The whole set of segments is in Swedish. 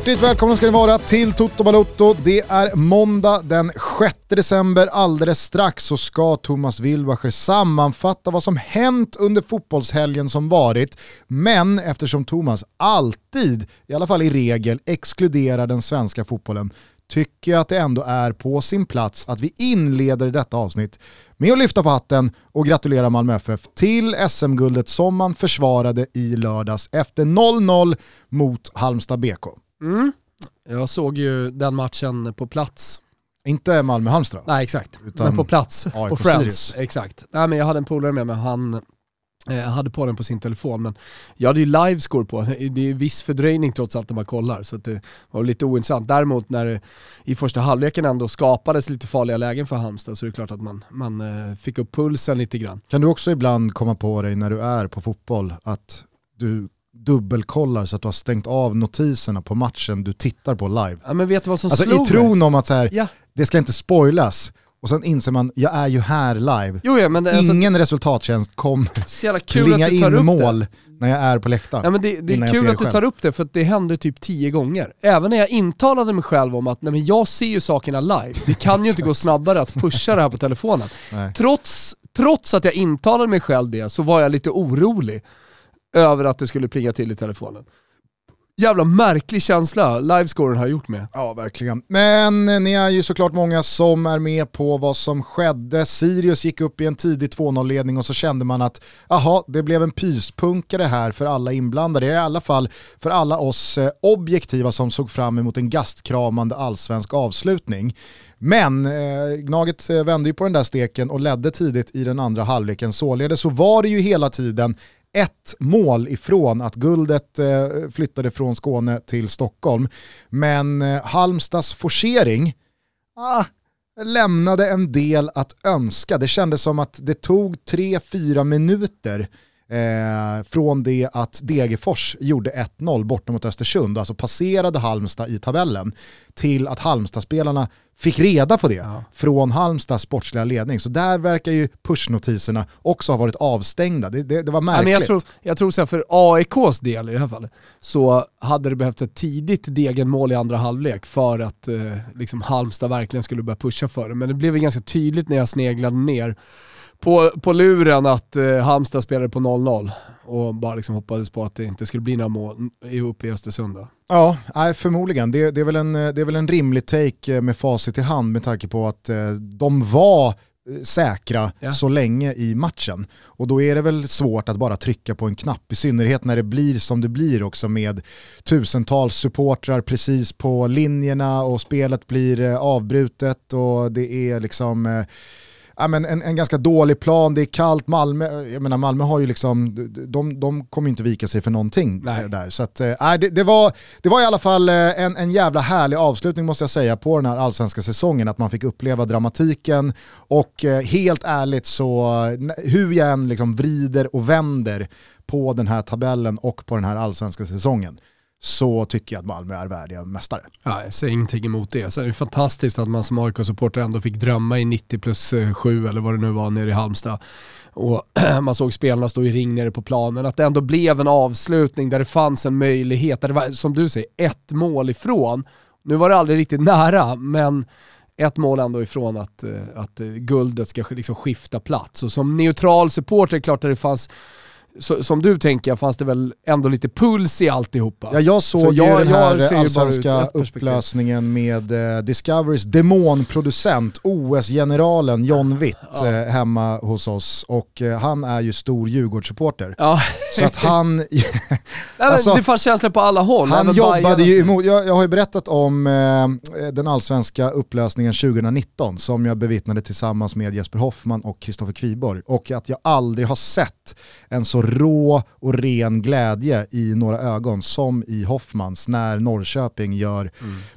Hjärtligt välkomna ska ni vara till Toto Balotto. Det är måndag den 6 december. Alldeles strax så ska Thomas Wilbacher sammanfatta vad som hänt under fotbollshelgen som varit. Men eftersom Thomas alltid, i alla fall i regel, exkluderar den svenska fotbollen tycker jag att det ändå är på sin plats att vi inleder detta avsnitt med att lyfta på hatten och gratulera Malmö FF till SM-guldet som man försvarade i lördags efter 0-0 mot Halmstad BK. Mm. Jag såg ju den matchen på plats. Inte Malmö-Halmstad? Nej exakt, Utan men på plats. AIK på Friends. Sirius. Exakt. Nej, men jag hade en polare med mig, han eh, hade på den på sin telefon. Men jag hade ju livescore på, det är ju viss fördröjning trots allt när man kollar. Så att det var lite ointressant. Däremot när det i första halvleken ändå skapades lite farliga lägen för Halmstad så är det klart att man, man eh, fick upp pulsen lite grann. Kan du också ibland komma på dig när du är på fotboll att du dubbelkollar så att du har stängt av notiserna på matchen du tittar på live? Ja, men vet du vad som Alltså slog i tron om att så här, mig? Ja. det ska inte spoilas och sen inser man, jag är ju här live. Jo, ja, men det, alltså, Ingen resultattjänst kommer så jävla kul plinga att du tar in upp mål det. när jag är på läktaren. Ja, men det, det är kul att du själv. tar upp det för att det hände typ tio gånger. Även när jag intalade mig själv om att nej, men jag ser ju sakerna live, det kan ju inte gå snabbare att pusha det här på telefonen. Nej. Trots, trots att jag intalade mig själv det så var jag lite orolig över att det skulle plinga till i telefonen. Jävla märklig känsla livescoren har gjort med. Ja, verkligen. Men ni är ju såklart många som är med på vad som skedde. Sirius gick upp i en tidig 2-0-ledning och så kände man att aha, det blev en pyspunkare här för alla inblandade. I alla fall för alla oss eh, objektiva som såg fram emot en gastkramande allsvensk avslutning. Men eh, Gnaget eh, vände ju på den där steken och ledde tidigt i den andra halvleken. Således så var det ju hela tiden ett mål ifrån att guldet eh, flyttade från Skåne till Stockholm. Men eh, Halmstads forcering ah, lämnade en del att önska. Det kändes som att det tog 3-4 minuter eh, från det att Degerfors gjorde 1-0 borta mot Östersund, alltså passerade Halmstad i tabellen, till att Halmstad-spelarna fick reda på det Ja. från Halmstads sportsliga ledning. Så där verkar ju pushnotiserna också ha varit avstängda. Det, det, det var Ja, märkligt. men jag tror, jag tror så här, för AIKs del i det här fallet så hade det behövts ett tidigt degenmål i andra halvlek för att eh, liksom Halmstad verkligen skulle börja pusha för det. Men det blev ju ganska tydligt när jag sneglade ner på, på luren att eh, Halmstad spelade på 0-0 och bara liksom hoppades på att det inte skulle bli några mål i- uppe i Östersund. Då. Ja, nej, förmodligen. Det, det, är väl en, det är väl en rimlig take eh, med facit i hand med tanke på att eh, de var eh, säkra Ja. så länge i matchen. Och då är det väl svårt att bara trycka på en knapp, i synnerhet när det blir som det blir också med tusentals supportrar precis på linjerna och spelet blir eh, avbrutet och det är liksom ja, men en, en ganska dålig plan, det är kallt, Malmö, jag menar Malmö har ju liksom, de, de kommer ju inte vika sig för någonting Nej. där. Så att, nej, det, det, var, det var i alla fall eh, en, en jävla härlig avslutning måste jag säga på den här allsvenska säsongen, att man fick uppleva dramatiken och eh, helt ärligt så, hur jag än liksom vrider och vänder på den här tabellen och på den här allsvenska säsongen så tycker jag att Malmö är värdiga mästare. Ja, jag säger ingenting emot det. Sen är det fantastiskt att man som AIK-supporter ändå fick drömma i 90 plus eh, 7 eller vad det nu var nere i Halmstad. Och man såg spelarna stå i ring nere på planen. Att det ändå blev en avslutning där det fanns en möjlighet, där det var som du säger, ett mål ifrån. Nu var det aldrig riktigt nära, men ett mål ändå ifrån att, eh, att eh, guldet ska liksom skifta plats. Och som neutral supporter är det klart att det fanns, så, som du tänker, fanns det väl ändå lite puls i alltihopa. Ja, jag såg Så jag- ju den jag här ju bara allsvenska upplösningen med eh, Discoverys demonproducent, OS-generalen John Witt Ja. eh, hemma hos oss och eh, han är ju stor Djurgårdssupporter. Ja. Så att han, Alltså, det fanns känslor på alla håll. han jobbade ju emot, jag, jag har ju berättat om eh, den allsvenska upplösningen 2019 som jag bevittnade tillsammans med Jesper Hoffman och Kristoffer Kviborg och att jag aldrig har sett en så rå och ren glädje i några ögon som i Hoffmans när Norrköping gör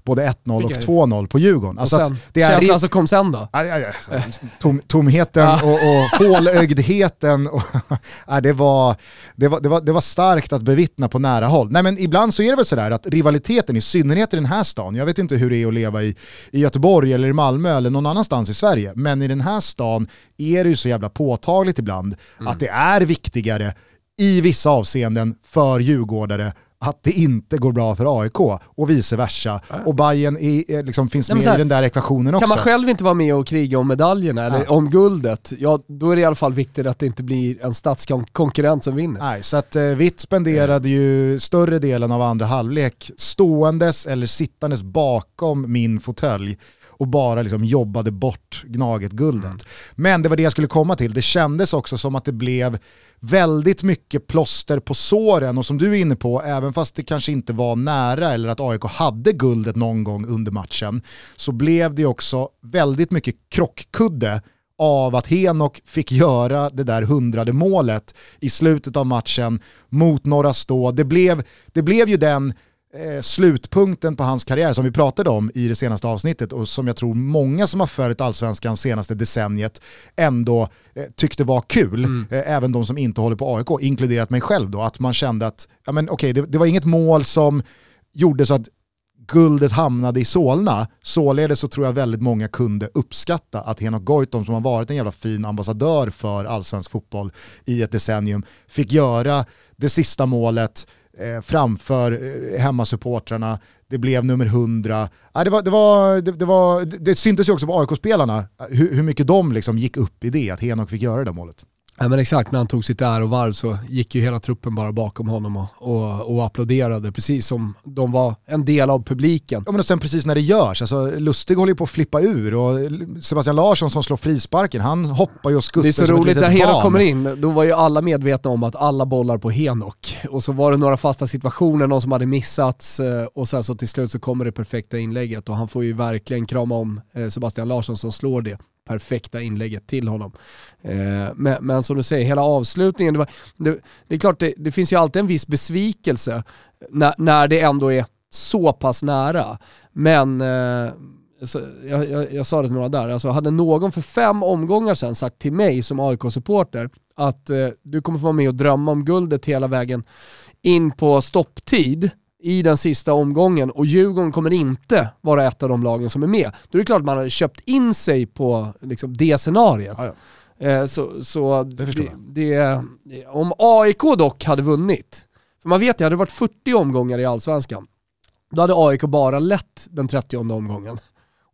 både 1-0 och Vilka- 2-0 på Djurgården. Alltså och sen, det är känslan som kom sen då? Aj, aj, aj. Tom, tomheten Ja. och, och fålögdheten. Och, det, var, det, var, det, var, det var starkt att bevittna på nära håll. Nej, men ibland så är det väl sådär att rivaliteten, i synnerhet i den här stan, jag vet inte hur det är att leva i, i Göteborg eller i Malmö eller någon annanstans i Sverige, men i den här stan är det ju så jävla påtagligt ibland att det är viktigare i vissa avseenden för djurgårdare att det inte går bra för AIK och vice versa. Och Bayern är, liksom, finns Nej, med här, i den där ekvationen också. Kan man själv inte vara med och kriga om medaljerna eller om guldet, ja då är det i alla fall viktigt att det inte blir en statskonkurrent som vinner. Nej, så att eh, Vitt spenderade ju större delen av andra halvlek ståendes eller sittandes bakom min fåtölj och bara liksom jobbade bort Gnaget-guldet. Mm. Men det var det jag skulle komma till, det kändes också som att det blev väldigt mycket plåster på såren och som du är inne på, även fast det kanske inte var nära eller att AIK hade guldet någon gång under matchen, så blev det också väldigt mycket krockkudde av att Henok fick göra det där hundrade målet i slutet av matchen mot Norra Stå. Det blev, det blev ju den eh, slutpunkten på hans karriär som vi pratade om i det senaste avsnittet och som jag tror många som har följt allsvenskan senaste decenniet ändå eh, tyckte var kul. Mm. Eh, även de som inte håller på AIK, inkluderat mig själv då, att man kände att ja, men, okay, det, det var inget mål som gjorde så att guldet hamnade i Solna. Således så tror jag väldigt många kunde uppskatta att Henok Goitom som har varit en jävla fin ambassadör för allsvensk fotboll i ett decennium fick göra det sista målet eh, framför eh, hemmasupportrarna. Det blev nummer 100. Ah, det, var, det, var, det, det, var, det syntes ju också på AIK-spelarna eh, hur, hur mycket de liksom gick upp i det, att Henok fick göra det där målet. Ja, men exakt, när han tog sitt ärovarv så gick ju hela truppen bara bakom honom och, och, och applåderade, precis som de var en del av publiken. Ja, men och sen precis när det görs, alltså, Lustig håller ju på att flippa ur och Sebastian Larsson som slår frisparken, han hoppar ju och skuttar. Det är så roligt, när Henok kommer in, då var ju alla medvetna om att alla bollar på Henok. Och så var det några fasta situationer, någon som hade missats eh, och sen så till slut så kommer det perfekta inlägget och han får ju verkligen krama om eh, Sebastian Larsson som slår det perfekta inlägget till honom. Eh, men, men, som du säger, hela avslutningen, det, var, det, det är klart det, det, finns ju alltid en viss besvikelse när, när det ändå är så pass nära. Men eh, så, jag, jag, jag, sa det till några där, alltså hade någon för fem omgångar sedan sagt till mig som AIK-supporter att eh, du kommer få vara med och drömma om guldet hela vägen in på stopptid, i den sista omgången och Djurgården kommer inte vara ett av de lagen som är med. Då är det klart att man har köpt in sig på liksom, det scenariet. Ja, ja. Eh, så, så det det, det, om AIK dock hade vunnit, för man vet ju, hade det varit 40 omgångar i Allsvenskan, då hade AIK bara lett den 30 omgången.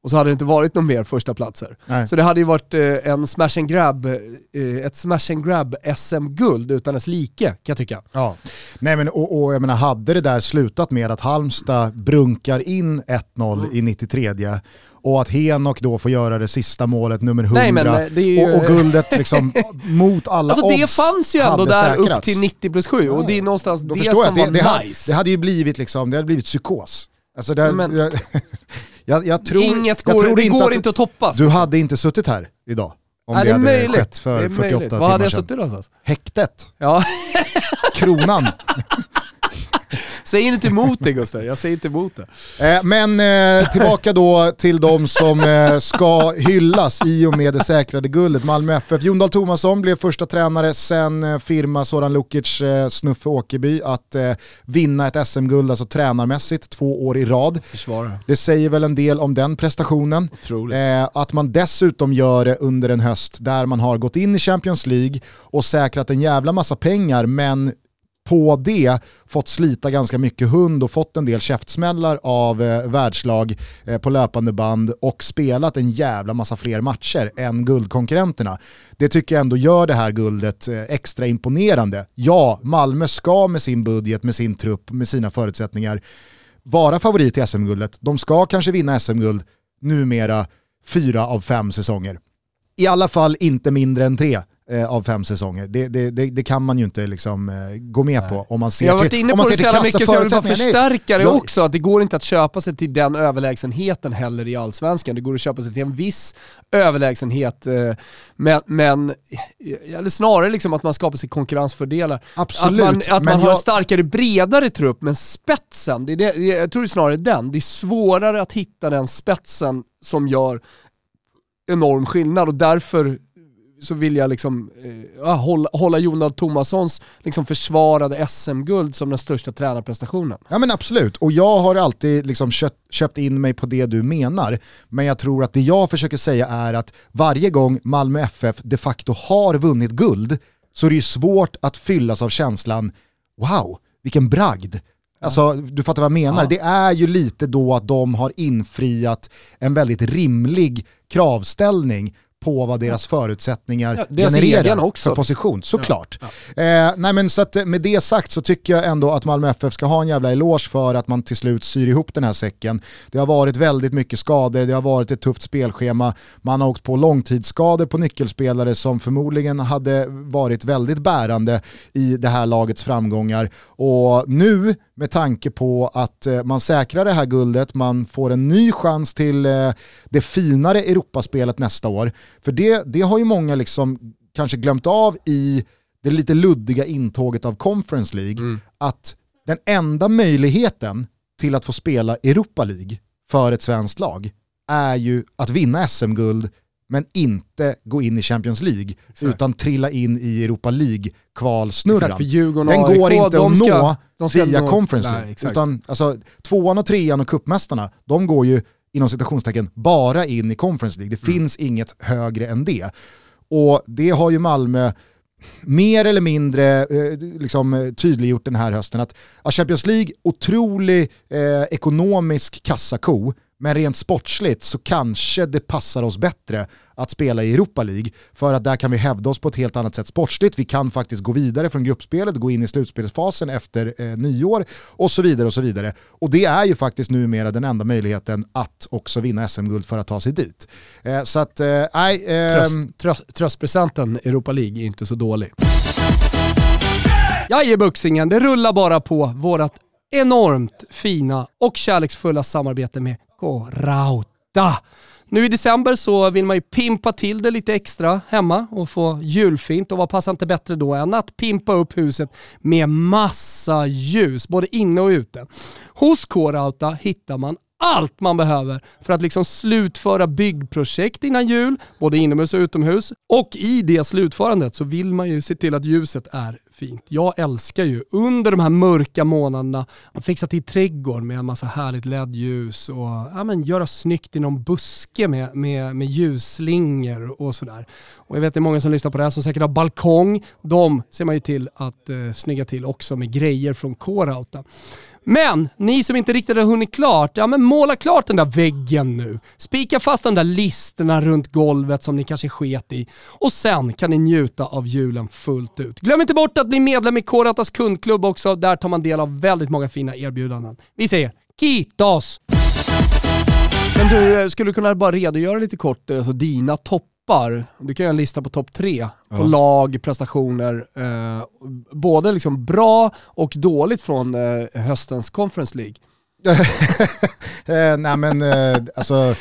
Och så hade det inte varit någon mer första platser. Nej. Så det hade ju varit eh, en smash and grab, eh, ett smash and grab SM-guld utan dess like kan jag tycka. Ja. Nej men och, och jag menar, hade det där slutat med att Halmstad brunkar in 1-0 mm. i 93 och att Henok då får göra det sista målet, nummer 100, Nej, men, eh, ju... och, och, guldet liksom mot alla alltså, odds Det fanns ju ändå där säkrats. upp till 90 plus 7 och det är någonstans då det som var det, det nice. det hade ju blivit, liksom, det hade blivit psykos. Alltså det, men... jag, jag tror, Inget går, jag tror det inte går att, inte att toppas. Du hade inte suttit här idag. Om Nej, det, det hade möjligt. skett för 48 timmar sedan. Var hade jag suttit någonstans? Häktet. Ja. Kronan. Säg inte emot det Gustav, jag säger inte emot det. Eh, men eh, tillbaka då till de som eh, ska hyllas i och med det säkrade guldet. Malmö FF. Jon Dahl Tomasson blev första tränare sen eh, firma Soran Lukic eh, Snuffe Åkerby att eh, vinna ett SM-guld, alltså tränarmässigt, två år i rad. Försvara. Det säger väl en del om den prestationen. Att man dessutom gör det under en höst där man har gått in i Champions League och säkrat en jävla massa pengar men på det fått slita ganska mycket hund och fått en del käftsmällar av eh, världslag eh, på löpande band och spelat en jävla massa fler matcher än guldkonkurrenterna. Det tycker jag ändå gör det här guldet eh, extra imponerande. Ja, Malmö ska med sin budget, med sin trupp, med sina förutsättningar vara favorit i SM-guldet. De ska kanske vinna SM-guld numera fyra av fem säsonger. I alla fall inte mindre än tre eh, av fem säsonger. Det, det, det, det, kan man ju inte liksom, eh, gå med Nej. på om man ser Jag har varit inne på det så jävla mycket så jag vill bara förstärka det också, att det går inte att köpa sig till den överlägsenheten heller i allsvenskan. Det går att köpa sig till en viss överlägsenhet, eh, men, men eller snarare liksom att man skapar sig konkurrensfördelar. Absolut. Att man, att man har en starkare, bredare trupp, men spetsen, det är det, jag tror det är snarare den. Det är svårare att hitta den spetsen som gör enorm skillnad och därför så vill jag liksom, eh, hålla, hålla Jonald Tomassons liksom försvarade SM-guld som den största tränarprestationen. Ja men absolut, och jag har alltid liksom köpt, köpt in mig på det du menar. Men jag tror att det jag försöker säga är att varje gång Malmö FF de facto har vunnit guld så är det ju svårt att fyllas av känslan, wow, vilken bragd. Alltså, du fattar vad jag menar. Ja. Det är ju lite då att de har infriat en väldigt rimlig kravställning på vad deras förutsättningar ja, deras genererar också. för position, såklart. Ja, ja. Eh, nej men så att eh, med det sagt så tycker jag ändå att Malmö FF ska ha en jävla eloge för att man till slut syr ihop den här säcken. Det har varit väldigt mycket skador, det har varit ett tufft spelschema, man har åkt på långtidsskador på nyckelspelare som förmodligen hade varit väldigt bärande i det här lagets framgångar. Och nu med tanke på att eh, man säkrar det här guldet, man får en ny chans till eh, det finare Europaspelet nästa år. För det, det har ju många liksom kanske glömt av i det lite luddiga intåget av Conference League, mm. att den enda möjligheten till att få spela Europa League för ett svenskt lag är ju att vinna SM-guld men inte gå in i Champions League Exakt. utan trilla in i Europa League-kvalsnurran. Den AIK, går inte att ska, nå via nå, Conference League. Nej, utan, alltså, tvåan och trean och kuppmästarna, de går ju inom citationstecken bara in i Conference League. Det mm. finns inget högre än det. Och det har ju Malmö mer eller mindre eh, liksom, tydliggjort den här hösten att Champions League, otrolig eh, ekonomisk kassako, men rent sportsligt så kanske det passar oss bättre att spela i Europa League för att där kan vi hävda oss på ett helt annat sätt sportsligt. Vi kan faktiskt gå vidare från gruppspelet, gå in i slutspelsfasen efter eh, nyår och så vidare och så vidare. Och det är ju faktiskt numera den enda möjligheten att också vinna SM-guld för att ta sig dit. Eh, så att, eh, nej... Eh, Tröst, tröst, tröstpresenten Europa League är inte så dålig. Jag ger Buxingen, det rullar bara på vårat enormt fina och kärleksfulla samarbete med Rauta. Nu i december så vill man ju pimpa till det lite extra hemma och få julfint och vad passar inte bättre då än att pimpa upp huset med massa ljus, både inne och ute. Hos K-Rauta hittar man allt man behöver för att liksom slutföra byggprojekt innan jul, både inomhus och utomhus. Och i det slutförandet så vill man ju se till att ljuset är fint. Jag älskar ju under de här mörka månaderna att fixa till trädgården med en massa härligt LED-ljus och ja, men göra snyggt i någon buske med, med, med ljusslingor och sådär. Och jag vet att det är många som lyssnar på det här som säkert har balkong. De ser man ju till att eh, snygga till också med grejer från K-Rauta. Men ni som inte riktigt har hunnit klart, ja men måla klart den där väggen nu. Spika fast de där listerna runt golvet som ni kanske sket i. Och sen kan ni njuta av julen fullt ut. Glöm inte bort att bli medlem i Koratas kundklubb också. Där tar man del av väldigt många fina erbjudanden. Vi säger Kitos! Men du, eh, skulle du kunna bara redogöra lite kort, eh, alltså dina topp toppar, du kan göra en lista på topp tre på ja. lag, prestationer, eh, både liksom bra och dåligt från eh, höstens Conference League. eh, nej men eh, alltså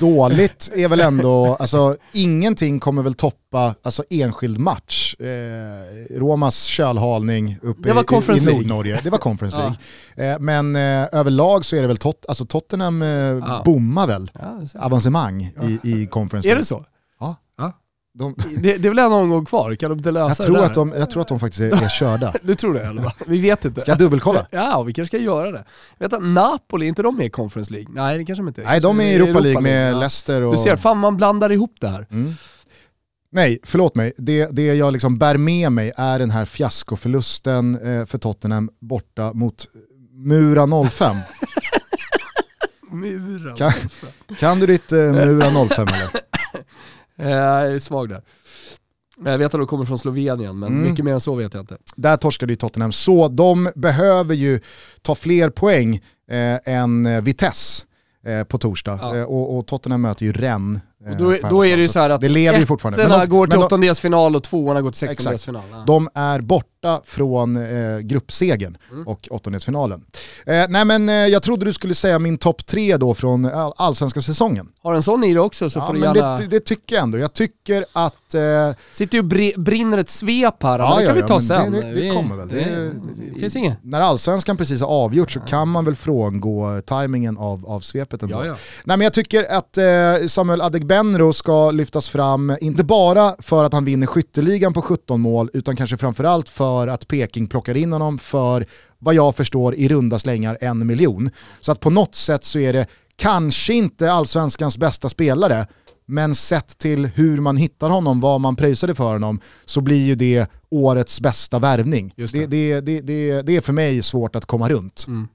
dåligt är väl ändå, alltså ingenting kommer väl toppa alltså, enskild match. Eh, Romas kölhalning uppe i, i Nordnorge, det var Conference League. eh, men eh, överlag så är det väl tot, alltså Tottenham eh, ja. bommar väl ja, avancemang i, i Conference League. Är det så? De... Det, det är väl en omgång kvar, kan de inte lösa jag tror det att de, Jag tror att de faktiskt är, är körda. du tror det eller? Vi vet inte. Ska jag dubbelkolla? Ja, vi kanske ska göra det. vet att Napoli, är inte de med i Conference League? Nej det kanske de inte är. Nej de är i Europa, Europa League med ja. Leicester och... Du ser, fan man blandar ihop det här. Mm. Nej, förlåt mig. Det, det jag liksom bär med mig är den här fiaskoförlusten eh, för Tottenham borta mot Mura 05. Mura kan, kan du ditt eh, Mura 05 eller? Eh, jag är svag där. Jag vet att de kommer från Slovenien, men mm. mycket mer än så vet jag inte. Där torskade ju Tottenham, så de behöver ju ta fler poäng eh, än Vitesse eh, på torsdag. Ja. Eh, och, och, Tottenham möter ju Rennes och då, då är det ju så här att det lever ju fortfarande. ettorna går till åttondelsfinal och tvåorna går till sextondelsfinal. Ja. De är borta från eh, gruppsegen mm. och åttondelsfinalen. Eh, nej men eh, jag trodde du skulle säga min topp tre då från allsvenska säsongen. Har en sån i det också så ja, får du gärna... Det, det, tycker jag ändå. Jag tycker att... Eh... Sitter ju och brinner ett svep här, ja, det kan ja, vi ta sen. Det, det, det kommer väl. Det, det, finns inget. När allsvenskan precis har avgjort så kan man väl frångå tajmingen av, av svepet ändå. Nej men jag tycker att eh, Samuel Adegbenro ska lyftas fram, inte bara för att han vinner skytteligan på 17 mål, utan kanske framförallt för att Peking plockar in honom för vad jag förstår i runda slängar en miljon. Så att på något sätt så är det kanske inte allsvenskans bästa spelare, men sett till hur man hittar honom, vad man pröjsade för honom, så blir ju det årets bästa värvning. Det. Det, det, det, det, är för mig svårt att komma runt. Mm.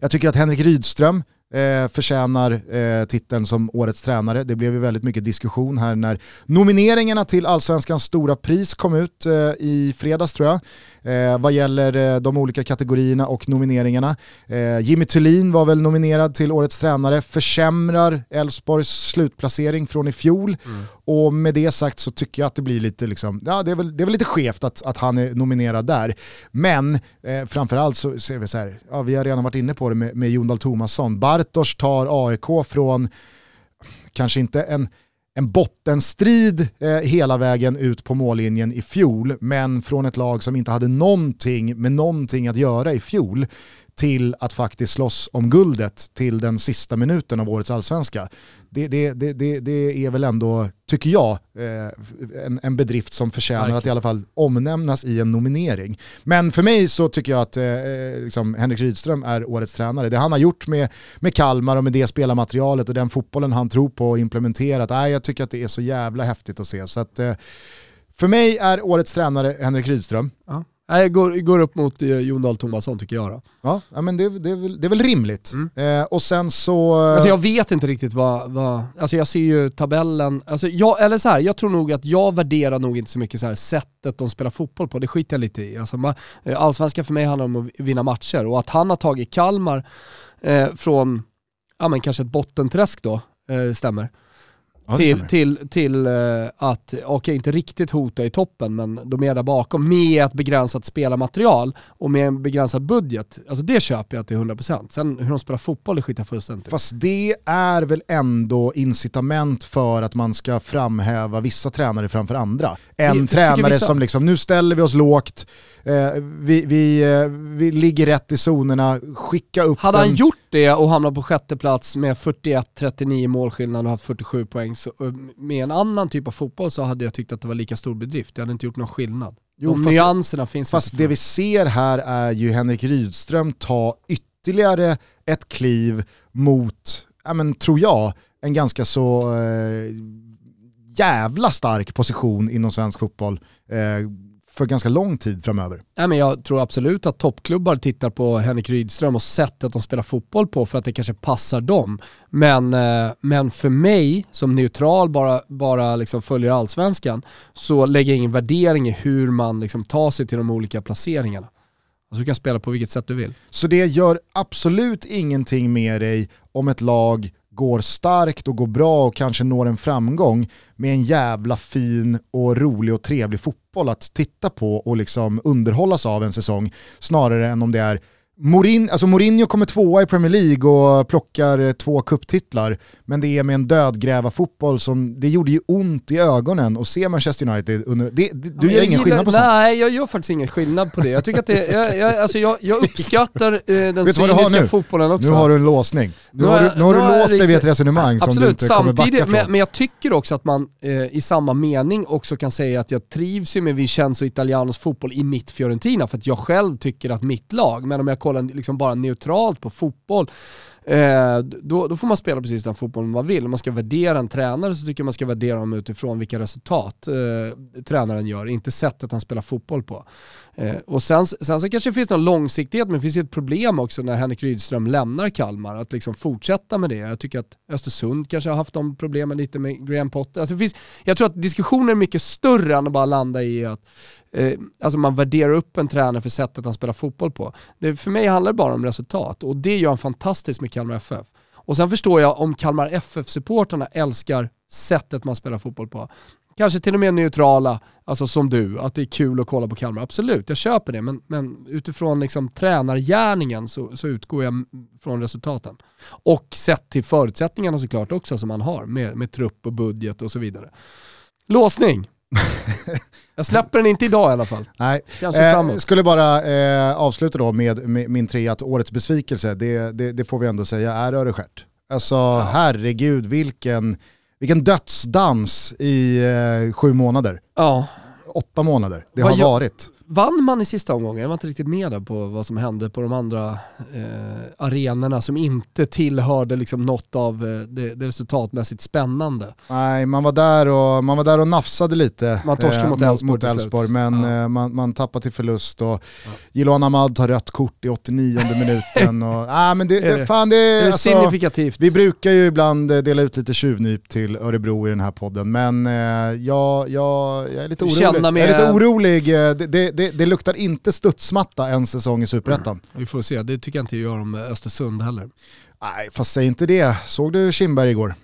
Jag tycker att Henrik Rydström eh, förtjänar eh, titeln som årets tränare. Det blev ju väldigt mycket diskussion här när nomineringarna till Allsvenskans stora pris kom ut eh, i fredags tror jag. Eh, vad gäller eh, de olika kategorierna och nomineringarna. Eh, Jimmy Thulin var väl nominerad till årets tränare, försämrar Elfsborgs slutplacering från i fjol. Mm. Och med det sagt så tycker jag att det blir lite, liksom, ja, det är väl, det är väl lite skevt att, att han är nominerad där. Men eh, framförallt så ser vi så här, ja, vi har redan varit inne på det med, med Jon Dahl Tomasson. Bartosz tar AIK från, kanske inte en en bottenstrid eh, hela vägen ut på mållinjen i fjol, men från ett lag som inte hade någonting med någonting att göra i fjol till att faktiskt slåss om guldet till den sista minuten av årets allsvenska. Det, det, det, det, är väl ändå, tycker jag, eh, en, en bedrift som förtjänar Verkligen. att i alla fall omnämnas i en nominering. Men för mig så tycker jag att eh, liksom Henrik Rydström är årets tränare. Det han har gjort med, med Kalmar och med det spelarmaterialet och den fotbollen han tror på och implementerat, äh, jag tycker att det är så jävla häftigt att se. Så att, eh, för mig är årets tränare Henrik Rydström. Ja. Nej, går, går upp mot eh, Jon Dahl Tomasson tycker jag då. Ja, ja men det, det, är väl, det är väl rimligt. Mm. Eh, och sen så... Alltså jag vet inte riktigt vad, vad... Alltså jag ser ju tabellen, alltså jag, eller så här, jag tror nog att jag värderar nog inte så mycket så här sättet de spelar fotboll på, det skiter jag lite i. Alltså, eh, allsvenskan för mig handlar om att vinna matcher och att han har tagit Kalmar eh, från, ja men kanske ett bottenträsk då, eh, stämmer Ja, till, till, till uh, att, okej okay, inte riktigt hota i toppen, men de är där bakom med ett begränsat spelarmaterial och med en begränsad budget. Alltså det köper jag till 100%. Sen hur de spelar fotboll, det skiter jag fullständigt Fast det är väl ändå incitament för att man ska framhäva vissa tränare framför andra. En det, tränare vissa... som liksom, nu ställer vi oss lågt, eh, vi, vi, eh, vi ligger rätt i zonerna, skicka upp Hade den. han gjort det och hamnat på sjätte plats med 41-39 målskillnad och haft 47 poäng, så, eh, med en annan typ av fotboll så hade jag tyckt att det var lika stor bedrift. Det hade inte gjort någon skillnad. Jo, De fast, nyanserna finns Fast det vi ser här är ju Henrik Rydström ta ytterligare ett kliv mot, ja men tror jag, en ganska så eh, jävla stark position inom svensk fotboll. Eh, för ganska lång tid framöver. Nej, men jag tror absolut att toppklubbar tittar på Henrik Rydström och sättet de spelar fotboll på för att det kanske passar dem. Men, eh, men för mig som neutral, bara, bara liksom följer allsvenskan, så lägger jag ingen värdering i hur man liksom tar sig till de olika placeringarna. Alltså du kan spela på vilket sätt du vill. Så det gör absolut ingenting med dig om ett lag går starkt och går bra och kanske når en framgång med en jävla fin och rolig och trevlig fotboll att titta på och liksom underhållas av en säsong snarare än om det är Morin, alltså Mourinho kommer tvåa i Premier League och plockar eh, två kupptitlar, men det är med en dödgräva-fotboll som, det gjorde ju ont i ögonen att se Manchester United under, det, det, du gör ingen gillar, skillnad på sånt? Nej, jag gör faktiskt ingen skillnad på det. Jag tycker att det, jag, jag, alltså jag, jag uppskattar eh, den cyniska fotbollen också. Nu har du en låsning. Nu, nu har, du, nu har du låst dig vid ett resonemang absolut, som du inte kommer backa från. Men, men jag tycker också att man eh, i samma mening också kan säga att jag trivs ju med Vincenzo Italianos fotboll i mitt Fiorentina, för att jag själv tycker att mitt lag, men om jag kollar liksom bara neutralt på fotboll, eh, då, då får man spela precis den fotbollen man vill. Om man ska värdera en tränare så tycker jag man ska värdera dem utifrån vilka resultat eh, tränaren gör, inte sättet han spelar fotboll på. Eh, och sen, sen så kanske det finns någon långsiktighet, men det finns ju ett problem också när Henrik Rydström lämnar Kalmar, att liksom fortsätta med det. Jag tycker att Östersund kanske har haft de problemen lite med Graham Potter. Alltså finns, jag tror att diskussionen är mycket större än att bara landa i att eh, alltså man värderar upp en tränare för sättet han spelar fotboll på. Det, för mig handlar det bara om resultat och det gör han fantastiskt med Kalmar FF. Och sen förstår jag om Kalmar FF-supporterna älskar sättet man spelar fotboll på. Kanske till och med neutrala, alltså som du, att det är kul att kolla på Kalmar. Absolut, jag köper det, men, men utifrån liksom tränargärningen så, så utgår jag från resultaten. Och sett till förutsättningarna såklart också som man har med, med trupp och budget och så vidare. Låsning. Jag släpper den inte idag i alla fall. Nej. Kanske eh, skulle bara eh, avsluta då med, med, min tre att årets besvikelse, det, det, det får vi ändå säga är Öreskärt. Alltså ja. herregud vilken, vilken dödsdans i eh, sju månader. Ja. Åtta månader, det vad har varit. Vann man i sista omgången? Jag var inte riktigt med där på vad som hände på de andra eh, arenorna som inte tillhörde liksom något av eh, det, det resultatmässigt spännande. Nej, man var där och, man var där och nafsade lite Man torskade mot Elfsborg mot till slut. Elfsborg, men Ja. eh, man, man tappade till förlust och Jiloan Ahmad tar rött kort i 89 minuten. Och, ah, men det, Är det, fan det, Är alltså, signifikativt? Vi brukar ju ibland eh, dela ut lite tjuvnyp till Örebro i den här podden, men eh, jag, jag, jag är lite orolig. med- Jag är lite orolig. eh, Det, det, det, luktar inte studsmatta en säsong i Superettan. Vi får se, det tycker jag inte gör om Östersund heller. Nej, fast säg inte det. Såg du Kindberg igår?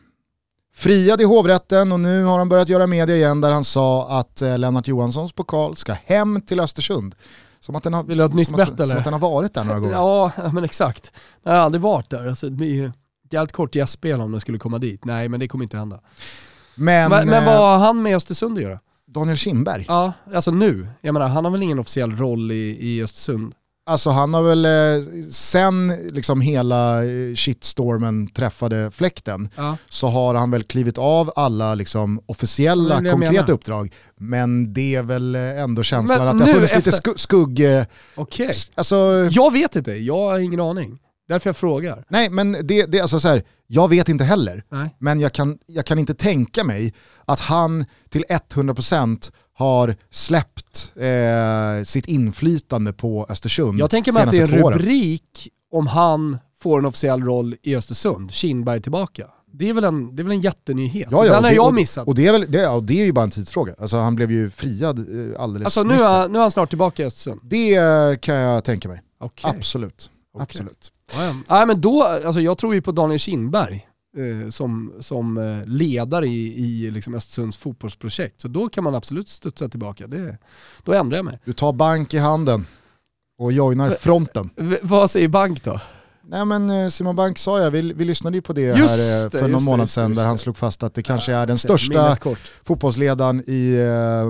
Friad i hovrätten och nu har han börjat göra media igen där han sa att eh, Lennart Johanssons pokal ska hem till Östersund. Som att den har, Vill du ha ett nytt bett, eller? Som att den har varit där några gånger. Ja, men exakt. Jag har aldrig varit där. Alltså, det blir ju ett jävligt kort gästspel om den skulle komma dit. Nej, men det kommer inte hända. Men, Men, men eh, vad har han med Östersund att göra? Daniel Kindberg, Ja, alltså nu. Jag menar, han har väl ingen officiell roll i, i Östersund? alltså han har väl eh, sen liksom hela eh, shitstormen träffade fläkten Ja. så har han väl klivit av alla liksom officiella Det det konkreta uppdrag. Men det är väl eh, ändå känslan Men att det har funnits lite efter- sku- skugg... Okej. Alltså, Jag vet inte, jag har ingen aning. Därför jag frågar. Nej, men det, det, alltså så här, jag vet inte heller. Nej. Men jag kan, jag kan inte tänka mig att han till 100% har släppt eh, sitt inflytande på Östersund Jag tänker mig att det är en rubrik om han får en officiell roll i Östersund, Kindberg tillbaka. Det är väl en, det är väl en jättenyhet? Ja, ja, Den har jag missat. Och det är, väl, det, och det är ju bara en tidsfråga. Alltså, han blev ju friad eh, alldeles alltså nu nyss. är, nu är han snart tillbaka i Östersund. Det eh, kan jag tänka mig. Okej. Absolut. Okej. Absolut. Ja, ja. Nej men då, alltså jag tror ju på Daniel Kindberg eh, som, som eh, ledare i, i liksom Östersunds fotbollsprojekt. Så då kan man absolut studsa tillbaka. Det, då ändrar jag mig. Du tar bank i handen och joinar fronten. V- vad säger Bank då? Nej men eh, Simon Bank sa jag, vi, vi lyssnade ju på det Just här eh, det, för någon det, månad det, sedan just där han det. slog fast att det kanske är den Ja, största fotbollsledaren i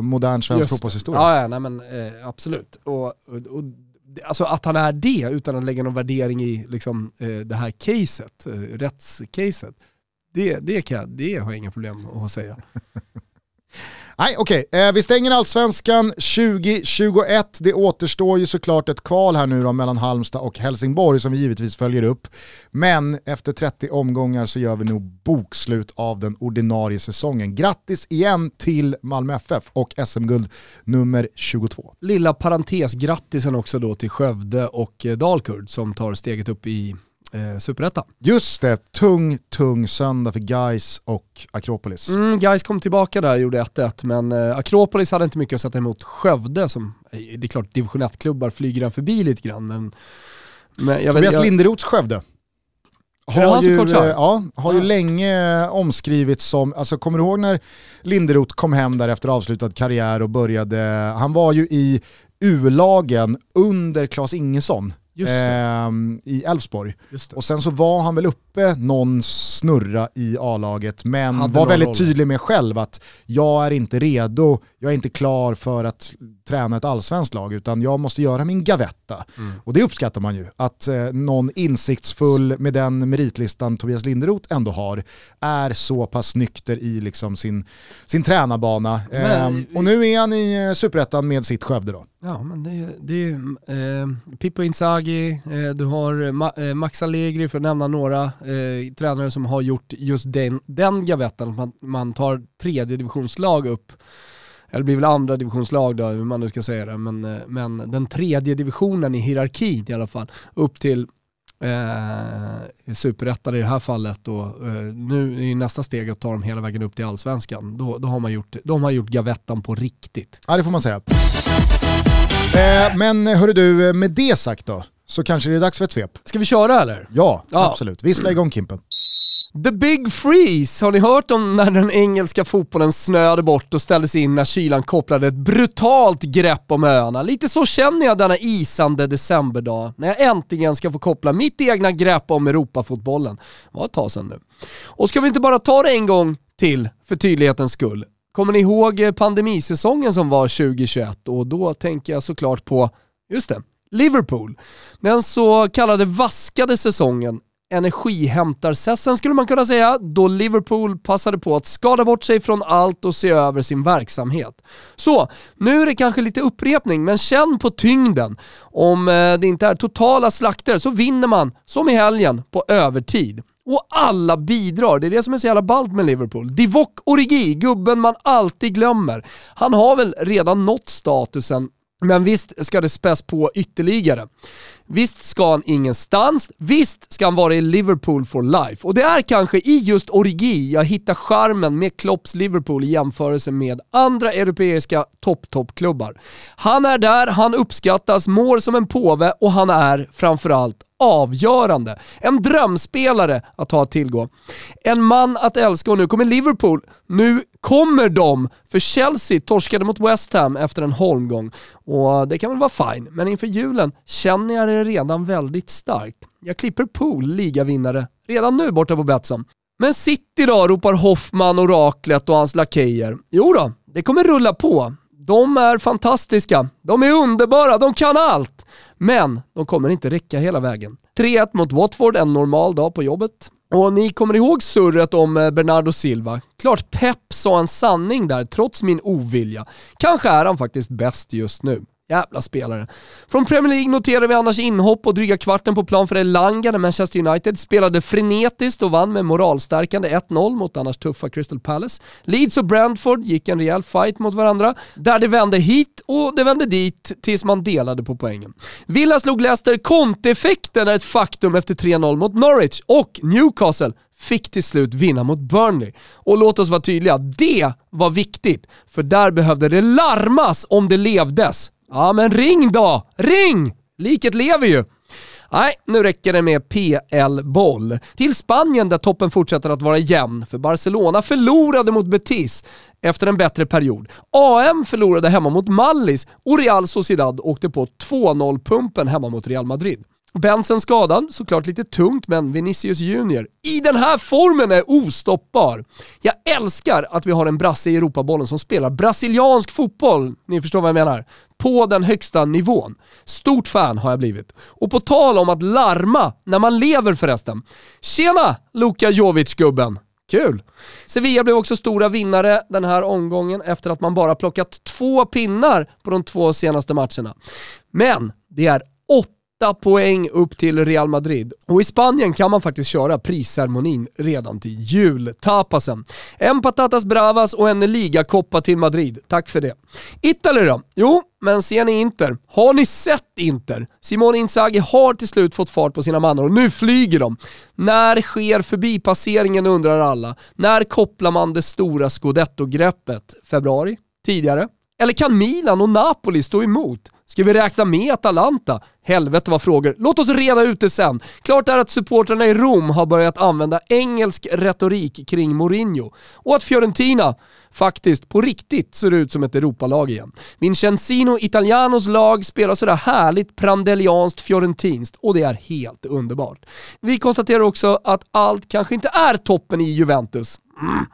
modern svensk Just det. fotbollshistoria. Ja, ja nej, men eh, absolut. Och, och, och, det- alltså att han är det utan att lägga någon värdering i liksom, eh, det här caset, eh, rättscaset, det, det, kan, jag- det har jag inga problem att säga. Nej okej, eh, vi stänger allsvenskan 2021. Det återstår ju såklart ett kval här nu då mellan Halmstad och Helsingborg som vi givetvis följer upp. Men efter 30 omgångar så gör vi nog bokslut av den ordinarie säsongen. Grattis igen till Malmö FF och SM-guld nummer 22. Lilla parentes, grattisen också då till Skövde och eh, Dalkurd som tar steget upp i eh, Superettan. Just det, tung, tung söndag för Guys och Akropolis. Mm, guys kom tillbaka där och gjorde 1-1 men eh, Akropolis hade inte mycket att sätta emot Skövde som, eh, det är klart division 1-klubbar flyger den förbi lite grann men, men jag vet, Tobias jag, Linderoths Skövde. Har ju, eh, ja, har ju Ja. länge omskrivits som, alltså kommer du ihåg när Linderoth kom hem där efter avslutad karriär och började, han var ju i U-lagen under Claes Ingesson i Elfsborg. Och sen så var han väl uppe någon snurra i A-laget men Hade var väldigt roll. tydlig med själv att jag är inte redo, jag är inte klar för att träna ett allsvenskt lag utan jag måste göra min gavetta. Mm. Och det uppskattar man ju, att eh, någon insiktsfull med den meritlistan Tobias Linderoth ändå har är så pass nykter i liksom sin, sin tränarbana. Men- Ehm, och nu är han i eh, superettan med sitt Skövde då. Ja men det, det är eh, Pippo Inzaghi, eh, du har eh, Ma- eh, Max Allegri för att nämna några eh, tränare som har gjort just den, den gavettan, att man, man tar tredje divisionslag upp, eller det blir väl andra divisionslag då, hur man nu ska säga det, men, eh, men den tredje divisionen i hierarkin i alla fall, upp till eh, superettan i det här fallet och eh, nu är nästa steg att ta dem hela vägen upp till allsvenskan. Då, då har man gjort, de har gjort gavettan på riktigt. Ja det får man säga. Eh, men hörru du, med det sagt då, så kanske det är dags för ett svep. Ska vi köra eller? Ja, Ja. absolut. Vissla igång Kimpen. The Big Freeze, har ni hört om när den engelska fotbollen snöade bort och ställdes in när kylan kopplade ett brutalt grepp om öarna? Lite så känner jag denna isande decemberdag, när jag äntligen ska få koppla mitt egna grepp om Europafotbollen. Det var ett tag sedan nu. Och ska vi inte bara ta det en gång till, för tydlighetens skull? Kommer ni ihåg eh, pandemisäsongen som var 2021? Och då tänker jag såklart på, just det, Liverpool. Den så kallade vaskade säsongen Energihämtarsessen skulle man kunna säga, då Liverpool passade på att skada bort sig från allt och se över sin verksamhet. Så, nu är det kanske lite upprepning, men känn på tyngden. Om eh, det inte är totala slakter så vinner man, som i helgen, på övertid. Och alla bidrar, det är det som är så jävla ballt med Liverpool. Divock Origi, gubben man alltid glömmer. Han har väl redan nått statusen men visst ska det späs på ytterligare. Visst ska han ingenstans, visst ska han vara i Liverpool for life. Och det är kanske i just Origi jag hittar charmen med Klopps Liverpool i jämförelse med andra europeiska topp-toppklubbar. Han är där, han uppskattas, mår som en påve och han är framförallt avgörande. En drömspelare att ha att tillgå. En man att älska och nu kommer Liverpool. Nu kommer de, för Chelsea torskade mot West Ham efter en holmgång. Och det kan väl vara fine, men inför julen känner jag det redan väldigt starkt. Jag klipper Pool, ligavinnare, redan nu borta på Betsson. Men City då, ropar Hoffman, oraklet och hans lakejer. Jo då, det kommer rulla på. De är fantastiska, de är underbara, de kan allt. Men de kommer inte räcka hela vägen. 3-1 mot Watford en normal dag på jobbet. Och ni kommer ihåg surret om eh, Bernardo Silva? Klart Pep sa en sanning där trots min ovilja. Kanske är han faktiskt bäst just nu. Jävla spelare. Från Premier League noterar vi annars inhopp och dryga kvarten på plan för Elanga när Manchester United spelade frenetiskt och vann med moralstärkande 1-0 mot annars tuffa Crystal Palace. Leeds och Brentford gick en rejäl fight mot varandra, där det vände hit och det vände dit tills man delade på poängen. Villa slog Leicester, Conte-effekten är ett faktum efter 3-0 mot Norwich och Newcastle fick till slut vinna mot Burnley. Och låt oss vara tydliga, det var viktigt, för där behövde det larmas om det levdes. Ja men ring då! Ring! Liket lever ju. Nej, nu räcker det med PL-boll. Till Spanien där toppen fortsätter att vara jämn, för Barcelona förlorade mot Betis efter en bättre period. AM förlorade hemma mot Mallis och Real Sociedad åkte på 2-0-pumpen hemma mot Real Madrid. Benson skadad, såklart lite tungt, men Vinicius Junior i den här formen är ostoppbar. Jag älskar att vi har en brasse i Europabollen som spelar brasiliansk fotboll, ni förstår vad jag menar, på den högsta nivån. Stort fan har jag blivit. Och på tal om att larma när man lever förresten. Tjena Luka Jovic-gubben! Kul! Sevilla blev också stora vinnare den här omgången efter att man bara plockat två pinnar på de två senaste matcherna. Men det är åtta 8 poäng upp till Real Madrid. Och i Spanien kan man faktiskt köra prisceremonin redan till jultapasen. En patatas bravas och en ligakoppa till Madrid. Tack för det. Italy då? Jo, men ser ni Inter? Har ni sett Inter? Simone Inzaghi har till slut fått fart på sina mannar och nu flyger de. När sker förbipasseringen undrar alla. När kopplar man det stora scudetto-greppet? Februari? Tidigare? Eller kan Milan och Napoli stå emot? Ska vi räkna med Atalanta? Helvete vad frågor. Låt oss reda ut det sen. Klart är att supportrarna i Rom har börjat använda engelsk retorik kring Mourinho och att Fiorentina faktiskt på riktigt ser ut som ett Europalag igen. Vincenzino Italianos lag spelar sådär härligt prandelianskt fiorentinskt och det är helt underbart. Vi konstaterar också att allt kanske inte är toppen i Juventus. Mm.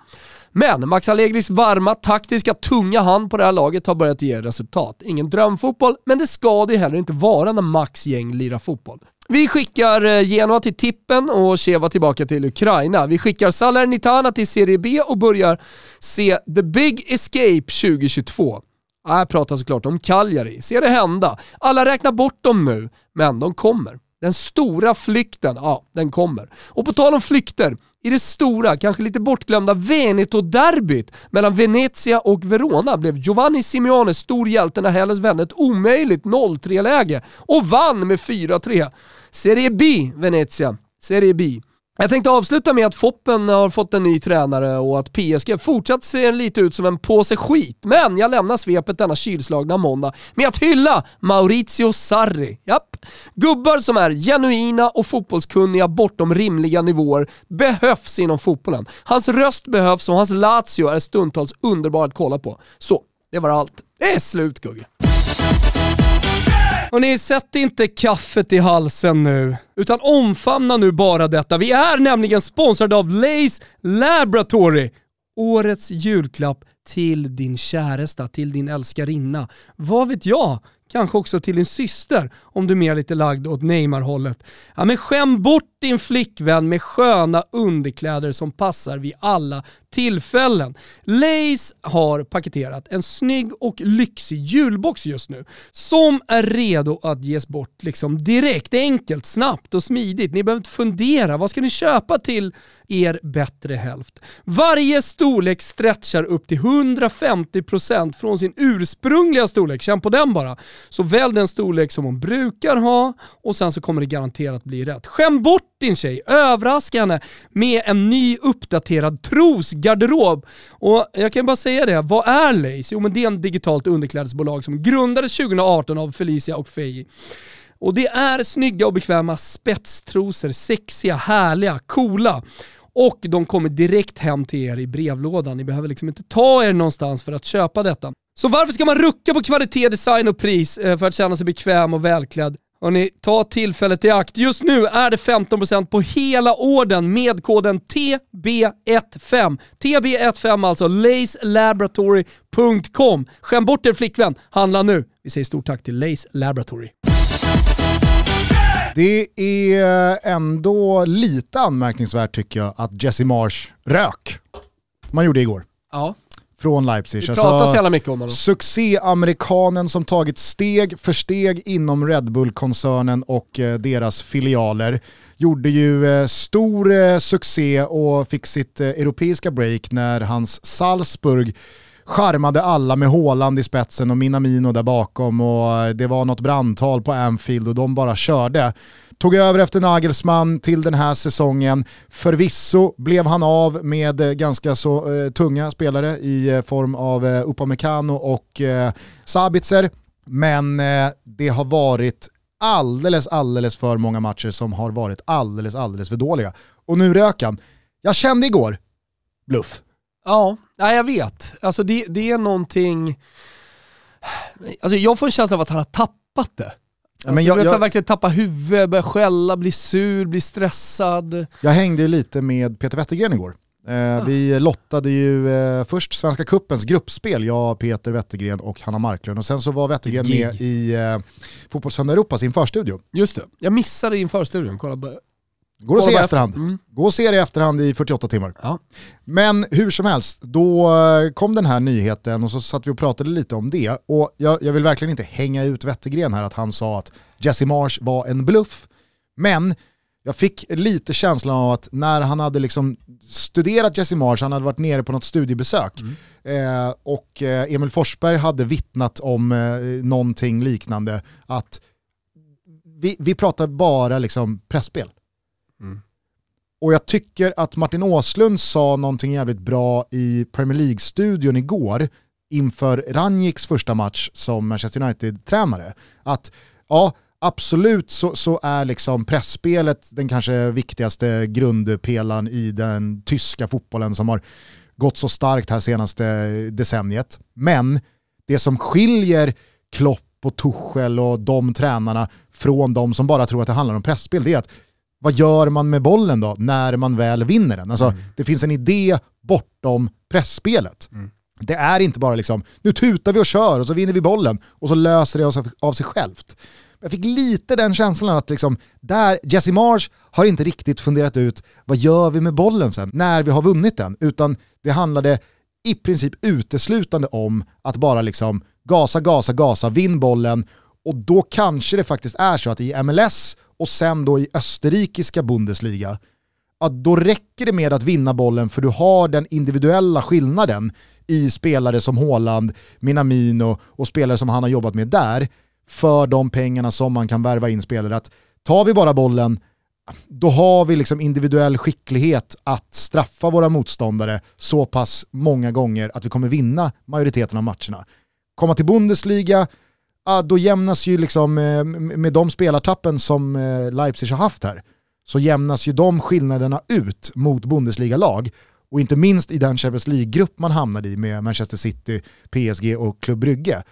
Men Max Allegris varma, taktiska, tunga hand på det här laget har börjat ge resultat. Ingen drömfotboll, men det ska det heller inte vara när Max gäng lirar fotboll. Vi skickar eh, Genoa till tippen och Cheva tillbaka till Ukraina. Vi skickar Salernitana till Serie B och börjar se The Big Escape 2022. Jag pratar såklart om Cagliari. Se det hända. Alla räknar bort dem nu, men de kommer. Den stora flykten, ja, den kommer. Och på tal om flykter, i det stora, kanske lite bortglömda Veneto-derbyt mellan Venezia och Verona blev Giovanni Simeone stor hjälte när Helles vände ett omöjligt 0-3-läge och vann med 4-3. Serie B, Venezia. Serie B. Jag tänkte avsluta med att Foppen har fått en ny tränare och att PSG fortsatt ser lite ut som en påse skit. Men jag lämnar svepet denna kylslagna måndag med att hylla Maurizio Sarri. Japp. Gubbar som är genuina och fotbollskunniga bortom rimliga nivåer behövs inom fotbollen. Hans röst behövs och hans Lazio är stundtals underbar att kolla på. Så, det var allt. Det är slut Gugge. Och ni sätt inte kaffet i halsen nu, utan omfamna nu bara detta. Vi är nämligen sponsrade av Lace Laboratory. Årets julklapp till din käresta, till din älskarinna. Vad vet jag? kanske också till din syster om du är mer lite lagd åt Neymar-hållet. Ja men skäm bort din flickvän med sköna underkläder som passar vid alla tillfällen. Lace har paketerat en snygg och lyxig julbox just nu som är redo att ges bort liksom direkt, enkelt, snabbt och smidigt. Ni behöver inte fundera, vad ska ni köpa till er bättre hälft? Varje storlek stretchar upp till 150% från sin ursprungliga storlek, känn på den bara. Så välj den storlek som hon brukar ha och sen så kommer det garanterat bli rätt. Skäm bort din tjej, överraska henne med en ny uppdaterad tros garderob. Och jag kan bara säga det, vad är Lace? Jo men det är en digitalt underklädesbolag som grundades 2018 av Felicia och Feji. Och det är snygga och bekväma spetstrosor, sexiga, härliga, coola. Och de kommer direkt hem till er i brevlådan. Ni behöver liksom inte ta er någonstans för att köpa detta. Så varför ska man rucka på kvalitet, design och pris eh, för att känna sig bekväm och välklädd? Hörrni, ta tillfället i akt. Just nu är det 15% på hela orden med koden TB15. TB15 alltså, lacelaboratory.com. Skäm bort er flickvän, handla nu. Vi säger stort tack till Lace Laboratory. Det är ändå lite anmärkningsvärt tycker jag att Jesse Marsh rök. Man gjorde igår. Ja. Från Leipzig. Vi pratar så jävla mycket om honom. Succé-amerikanen som tagit steg för steg inom Red Bull-koncernen och eh, deras filialer. Gjorde ju eh, stor eh, succé och fick sitt europeiska break när hans Salzburg charmade alla med Håland i spetsen och Minamino där bakom och det var något brandtal på Anfield och de bara körde. Tog över efter Nagelsmann till den här säsongen. Förvisso blev han av med eh, ganska så eh, tunga spelare i eh, form av eh, Upamecano och eh, Sabitzer. Men eh, det har varit alldeles, alldeles för många matcher som har varit alldeles, alldeles för dåliga. Och nu rök han. Jag kände igår, bluff. Ja, nej, jag vet. Alltså det, det är någonting... Alltså jag får en känsla av att han har tappat det. Alltså, men jag, jag, verkligen tappa huvudet, börja skälla, bli sur, bli stressad. Jag hängde lite med Peter Wettergren igår. Eh, ah. Vi lottade ju eh, först Svenska Kuppens gruppspel, jag, Peter Wettergren och Hanna Marklund. Och sen så var Wettergren med i eh, Fotbollssöndag Europas införstudio. Just det, jag missade införstudion. Kolla, Går att se i efterhand. Mm. Gå och se det i efterhand i 48 timmar. Ja. Men hur som helst, då eh, kom den här nyheten och så satt vi och pratade lite om det. Och jag, jag vill verkligen inte hänga ut Wettergren här att han sa att Jesse Marsh var en bluff. Men jag fick lite känslan av att när han hade liksom studerat Jesse Marsh, han hade varit nere på något studiebesök mm. eh, och eh, Emil Forsberg hade vittnat om eh, någonting liknande, att vi, vi pratar bara liksom pressspel. Och jag tycker att Martin Åslund sa någonting jävligt bra i Premier League-studion igår inför Ranjiks första match som Manchester United-tränare. Att ja, absolut så, så är liksom pressspelet den kanske viktigaste grundpelaren i den tyska fotbollen som har gått så starkt här senaste decenniet. Men det som skiljer Klopp och Tuchel och de tränarna från de som bara tror att det handlar om pressspel det är att vad gör man med bollen då när man väl vinner den? Alltså, mm. Det finns en idé bortom pressspelet. Mm. Det är inte bara liksom, nu tutar vi och kör och så vinner vi bollen och så löser det oss av sig självt. Jag fick lite den känslan att liksom, där, Jesse Marsh har inte riktigt funderat ut vad gör vi med bollen sen när vi har vunnit den, utan det handlade i princip uteslutande om att bara liksom gasa, gasa, gasa, vinn bollen och då kanske det faktiskt är så att i MLS och sen då i österrikiska Bundesliga, att då räcker det med att vinna bollen för du har den individuella skillnaden i spelare som Haaland, Minamino och spelare som han har jobbat med där för de pengarna som man kan värva in spelare. Att tar vi bara bollen, då har vi liksom individuell skicklighet att straffa våra motståndare så pass många gånger att vi kommer vinna majoriteten av matcherna. Komma till Bundesliga, då jämnas ju liksom eh, med de spelartappen som eh, Leipzig har haft här, så jämnas ju de skillnaderna ut mot Bundesliga-lag. Och inte minst i den Champions League-grupp man hamnade i med Manchester City, PSG och Club Brygge.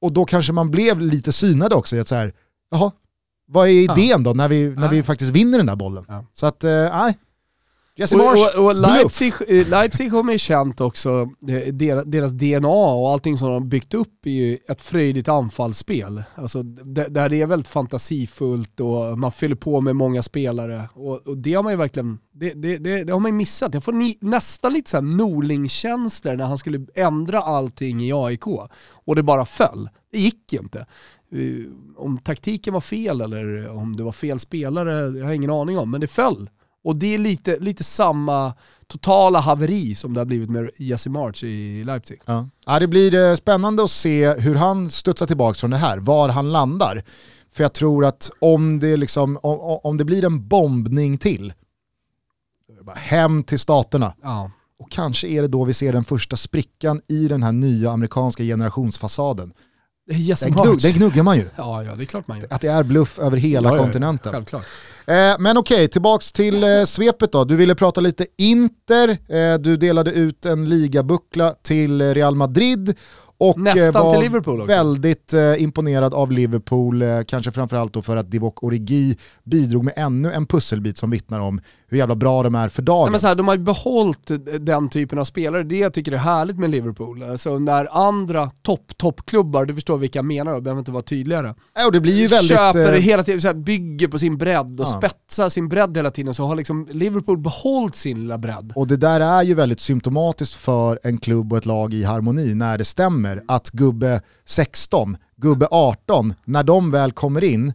Och då kanske man blev lite synade också i att så här, jaha, vad är idén då när vi, när vi faktiskt vinner den där bollen? Så att, eh, nej. Jesse Marsh, och, och, och. Leipzig, eh, Leipzig har man ju känt också, eh, deras, DNA och allting som de har byggt upp är ju ett fröjdigt anfallsspel. Alltså, det, där det är väldigt fantasifullt och man fyller på med många spelare. Och, och det har man ju verkligen, det, det, det, det har man ju missat. Jag får ni, nästan lite såhär Norling-känslor när han skulle ändra allting i AIK och det bara föll. Det gick inte. Eh, Om taktiken var fel eller om det var fel spelare, jag har ingen aning om, men det föll. Och det är lite, lite samma totala haveri som det har blivit med Jesse March i Leipzig. Ja. Ja, det blir eh, spännande att se hur han studsar tillbaka från det här, var han landar. För jag tror att om det, liksom, om, om det blir en bombning till, hem till staterna. Ja. Och kanske är det då vi ser den första sprickan i den här nya amerikanska generationsfasaden. Jesse Den, gnugg, den gnuggar man ju. Ja, ja, det är klart man gör. Att det är bluff över hela Ja, kontinenten. Självklart. Eh, men okej, tillbaks till eh, svepet då. Du ville prata lite Inter, eh, du delade ut en ligabuckla till Real Madrid och eh, Nästan var till Liverpool också. väldigt eh, imponerad av Liverpool, eh, kanske framförallt då för att Divock Origi bidrog med ännu en pusselbit som vittnar om hur jävla bra de är för dagen. Nej, men så här, de har ju behållit den typen av spelare, det jag tycker är härligt med Liverpool. Alltså när andra topp, toppklubbar, du förstår vilka jag menar, och behöver inte vara tydligare. Ja, och det blir ju väldigt... köper eh, hela tiden, så här, bygger på sin bredd och Ja. spetsar sin bredd hela tiden, så har liksom Liverpool behållit sin lilla bredd. Och det där är ju väldigt symptomatiskt för en klubb och ett lag i harmoni när det stämmer att gubbe 16, gubbe 18, när de väl kommer in,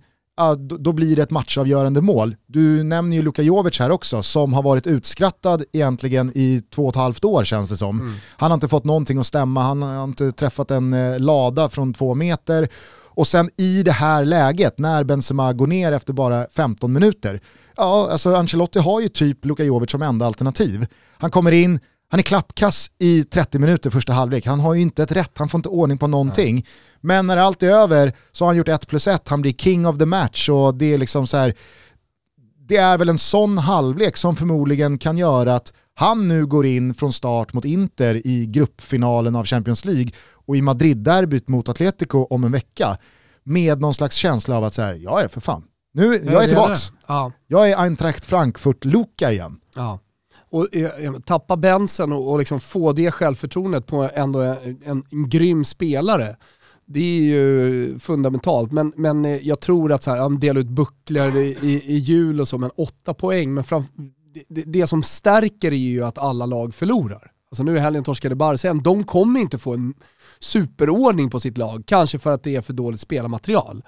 då, blir det ett matchavgörande mål. Du nämner ju Luka Jovic här också, som har varit utskrattad egentligen i två och ett halvt år känns det som. Han har inte fått någonting att stämma, han har inte träffat en eh, lada från två meter. Och sen i det här läget, när Benzema går ner efter bara 15 minuter, ja, alltså Ancelotti har ju typ Luka Jovic som enda alternativ. Han kommer in, han är klappkass i 30 minuter första halvlek, han har ju inte ett rätt, han får inte ordning på någonting. Men när allt är över så har han gjort ett plus ett, han blir king of the match och det är liksom så här, det är väl en sån halvlek som förmodligen kan göra att han nu går in från start mot Inter i gruppfinalen av Champions League och i Madrid-derbyt mot Atletico om en vecka med någon slags känsla av att så här, är för fan, nu, jag är tillbaks. det. Ja. Jag är Eintracht Frankfurt-Luka igen. Ja. Och eh, eh, tappa Benson och, och liksom få det självförtroendet på ändå en, en, en grym spelare, det är ju fundamentalt. Men, men eh, jag tror att så här, dela ut bucklor i, i, i jul och så, men åtta poäng. Men fram, det, det, som stärker är ju att alla lag förlorar. Alltså nu i helgen torskade Barsen. de kommer inte få en superordning på sitt lag, kanske för att det är för dåligt spelarmaterial.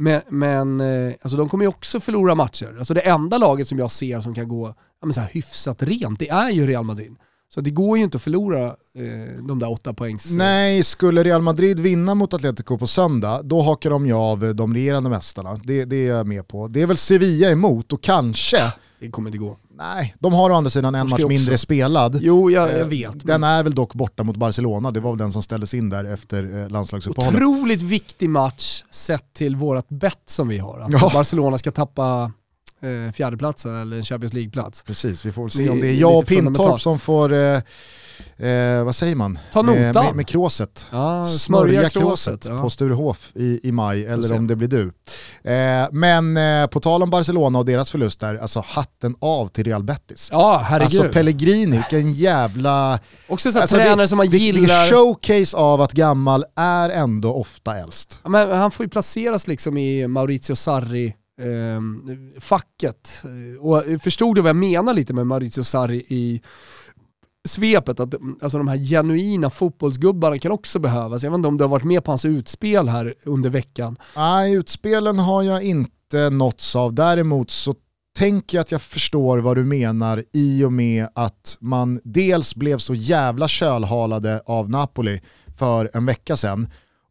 Men, men eh, alltså de kommer ju också förlora matcher. Alltså det enda laget som jag ser som kan gå ja, men så här, hyfsat rent, det är ju Real Madrid. Så det går ju inte att förlora eh, de där åtta poängs... Eh. Nej, skulle Real Madrid vinna mot Atletico på söndag, då hakar de ju av eh, de regerande mästarna. Det, det är jag med på. Det är väl Sevilla emot och kanske, det kommer inte gå. nej, de har å andra sidan en match också- mindre spelad. Jo, jag, jag Eh, vet. Den är väl dock borta mot Barcelona, det var väl den som ställdes in där efter eh, landslagsuppehållet. otroligt viktig match sett till vårt bett som vi har. Att Ja. Barcelona ska tappa eh, fjärdeplatsen eller en Champions League-plats. Precis, vi får väl se om det är jag och Pintorp som får, eh, eh, vad säger man? Ta Med, notan. med, med kråset. Ja, Smörja smörja kråset kråset. på Sturehof i, i maj, eller om det blir du. Eh, men eh, på tal om Barcelona och deras förlust där, alltså hatten av till Real Betis. Ja, herregud. Alltså Pellegrini, vilken jävla... Också så här Alltså, tränare vi- som man vil- Vilken gillar. showcase av att gammal är ändå ofta äldst. Ja, men han får ju placeras liksom i Maurizio Sarri eh, facket. Och jag förstod du vad jag menar lite med Maurizio Sarri i svepet? Att alltså, de här genuina fotbollsgubbarna kan också behövas. Jag vet inte om du har varit med på hans utspel här under veckan. Nej, utspelen har jag inte nåtts av. Däremot så tänker jag att jag förstår vad du menar i och med att man dels blev så jävla kölhalade av Napoli för en vecka sedan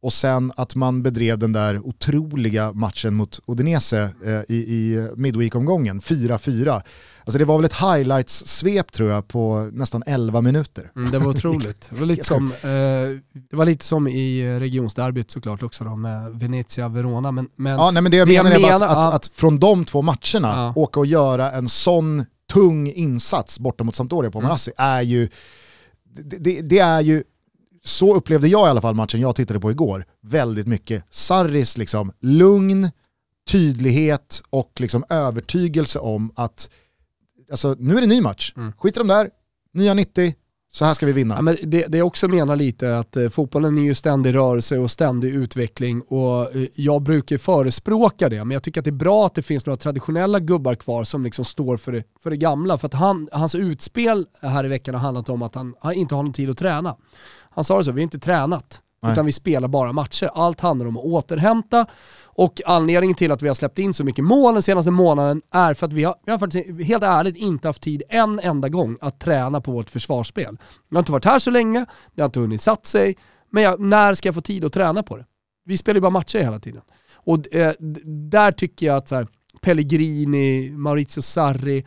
och sen att man bedrev den där otroliga matchen mot Udinese eh, i, i Midweek-omgången, 4-4. Alltså det var väl ett highlights-svep tror jag på nästan 11 minuter. Mm, det var otroligt. Det var lite som, eh, det var lite som i regionsderbyt såklart också då med Venezia-Verona. Men, men Ja, nej, men det jag Det jag menar är bara att, menar, att, ja. att från de två matcherna Ja. åka och göra en sån tung insats borta mot Sampdoria på Mm. Marassi är ju, det, det, det är ju, så upplevde jag i alla fall matchen jag tittade på igår, väldigt mycket Sarris liksom lugn, tydlighet och liksom övertygelse om att alltså, nu är det ny match. Mm. Skit i de där, nya 90, så här ska vi vinna. Ja, men det, det jag också menar lite att eh, fotbollen är ju ständig rörelse och ständig utveckling och eh, jag brukar förespråka det men jag tycker att det är bra att det finns några traditionella gubbar kvar som liksom står för det, för det gamla. För att han, hans utspel här i veckan har handlat om att han, han inte har någon tid att träna. Han sa det så, vi har inte tränat. Nej. Utan vi spelar bara matcher. Allt handlar om att återhämta och anledningen till att vi har släppt in så mycket mål den senaste månaden är för att vi har, vi har faktiskt helt ärligt inte haft tid en enda gång att träna på vårt försvarsspel. Jag har inte varit här så länge, det har inte hunnit satt sig, men jag, när ska jag få tid att träna på det? Vi spelar ju bara matcher hela tiden. Och eh, där tycker jag att så här, Pellegrini, Maurizio Sarri,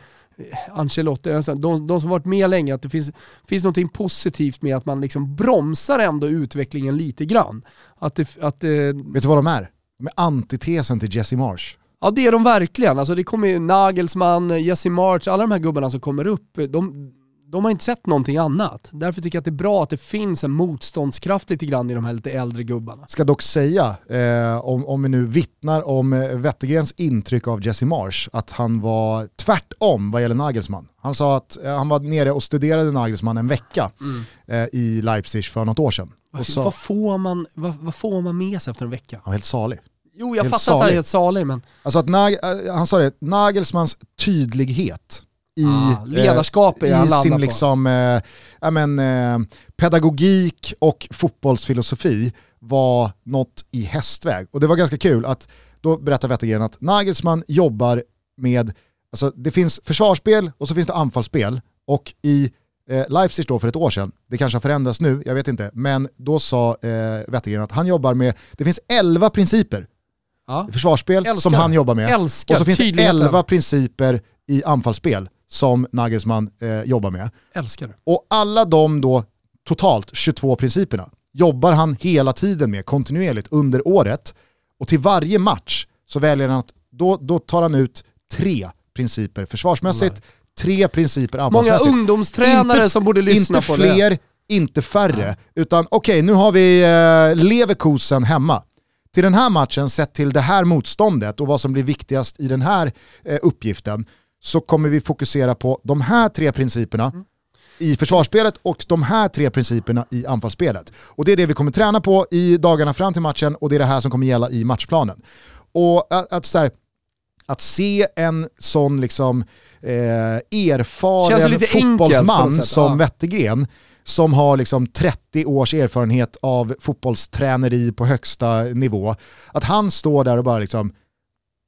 Ancelotti, de, de som varit med länge, att det finns, finns något positivt med att man liksom bromsar ändå utvecklingen lite grann. Att det, att, eh, Vet du vad de är? De är antitesen till Jesse Marsh. Ja det är de verkligen. Alltså det kommer ju Nagelsmann, Jesse March, alla de här gubbarna som kommer upp, de, de har inte sett någonting annat. Därför tycker jag att det är bra att det finns en motståndskraft lite grann i de här lite äldre gubbarna. Ska dock säga, eh, om, om vi nu vittnar om eh, Wettergrens intryck av Jesse Marsh, att han var tvärtom vad gäller Nagelsmann. Han sa att eh, han var nere och studerade Nagelsmann en vecka eh, i Leipzig för något år sedan. Och sa, Vad, får man, vad, vad får man med sig efter en vecka? han var helt salig. Jo jag fattar att han är helt salig men Alltså att Nag, eh, han sa det, Nagelsmans tydlighet i, Ah, ledarskap eh, han i sin liksom, eh, men, eh, pedagogik och fotbollsfilosofi var något i hästväg. Och det var ganska kul att då berättar Wettergren att Nagelsmann jobbar med, alltså det finns försvarsspel och så finns det anfallsspel och i eh, Leipzig då för ett år sedan, det kanske har förändrats nu, jag vet inte, men då sa eh, Wettergren att han jobbar med, det finns 11 principer ja. i försvarsspel Älskar som han jobbar med. älskar Och så finns det. 11 principer i anfallsspel som Nagelsmann eh, jobbar med. Älskar. Och alla de då, totalt 22 principerna, jobbar han hela tiden med kontinuerligt under året. Och till varje match så väljer han att, då, då tar han ut tre principer försvarsmässigt, tre principer Många anfallsmässigt. ungdomstränare Inte- som borde lyssna Inte på fler, det. inte färre, utan okej nu har vi eh, Leverkusen hemma. Till den här matchen, sett till det här motståndet och vad som blir viktigast i den här eh, uppgiften, så kommer vi fokusera på de här tre principerna Mm. i försvarsspelet och de här tre principerna i anfallsspelet. Och det är det vi kommer träna på i dagarna fram till matchen och det är det här som kommer gälla i matchplanen. Och att, att, så här, att se en sån liksom, eh, erfaren fotbollsman som ja. Wettergren, som har liksom 30 års erfarenhet av fotbollsträneri på högsta nivå, att han står där och bara liksom,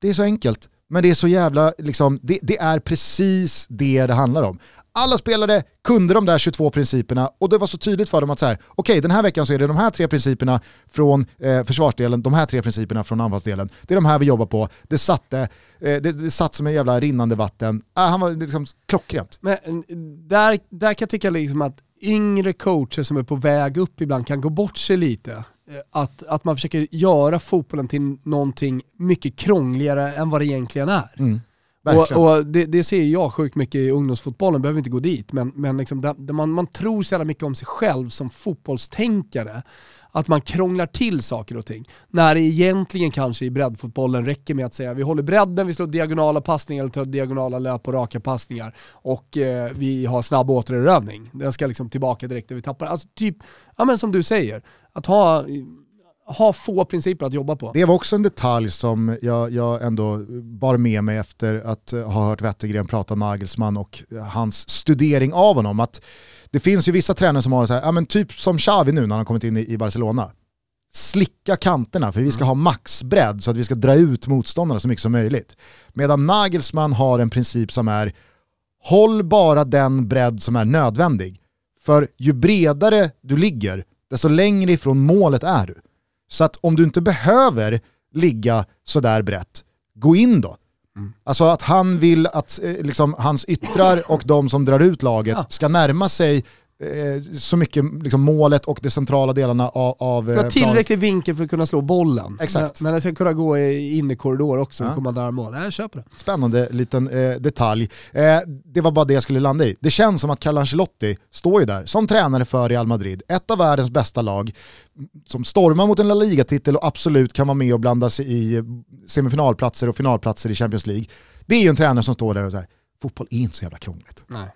det är så enkelt, men det är så jävla, liksom, det, det är precis det det handlar om. Alla spelare kunde de där 22 principerna och det var så tydligt för dem att så här, okej den här veckan så är det de här tre principerna från eh, försvarsdelen, de här tre principerna från anfallsdelen. Det är de här vi jobbar på. Det satte, eh, det, det satt som en jävla rinnande vatten. Äh, han var liksom klockrent. Men mm, där, där kan jag tycka liksom att yngre coacher som är på väg upp ibland kan gå bort sig lite. Eh, att, att man försöker göra fotbollen till någonting mycket krångligare än vad det egentligen är. Mm. Och, och det, det ser jag sjukt mycket i ungdomsfotbollen, behöver inte gå dit, men, men liksom där, där man, man tror så jävla mycket om sig själv som fotbollstänkare. Att man krånglar till saker och ting. När det egentligen kanske i breddfotbollen räcker med att säga vi håller bredden, vi slår diagonala passningar eller tar diagonala löp och raka passningar och eh, vi har snabb återerövring. Den ska liksom tillbaka direkt när vi tappar. Alltså typ, ja men som du säger, att ha, ha få principer att jobba på. Det var också en detalj som jag, jag ändå bar med mig efter att eh, ha hört Wettergren prata Nagelsmann och eh, hans studering av honom. Att det finns ju vissa tränare som har så här, ja, men typ som Xavi nu när han har kommit in i, i Barcelona. Slicka kanterna för vi ska ha maxbredd så att vi ska dra ut motståndarna så mycket som möjligt. Medan Nagelsmann har en princip som är håll bara den bredd som är nödvändig. För ju bredare du ligger, desto längre ifrån målet är du. Så att om du inte behöver ligga sådär brett, gå in då. Alltså att han vill att eh, liksom, hans yttrar och de som drar ut laget Ja. ska närma sig så mycket liksom, målet och de centrala delarna av, av ska eh, ha planen. tillräcklig vinkel för att kunna slå bollen. Exakt. Men, men det ska kunna gå i innerkorridor också, Ja. ja. komma nära mål. Jag köper det. Spännande liten eh, detalj. Eh, det var bara det jag skulle landa i. Det känns som att Carlo Ancelotti står ju där som tränare för Real Madrid, ett av världens bästa lag, som stormar mot en La Liga-titel och absolut kan vara med och blanda sig i semifinalplatser och finalplatser i Champions League. Det är ju en tränare som står där och säger fotboll är inte så jävla krångligt. Nej.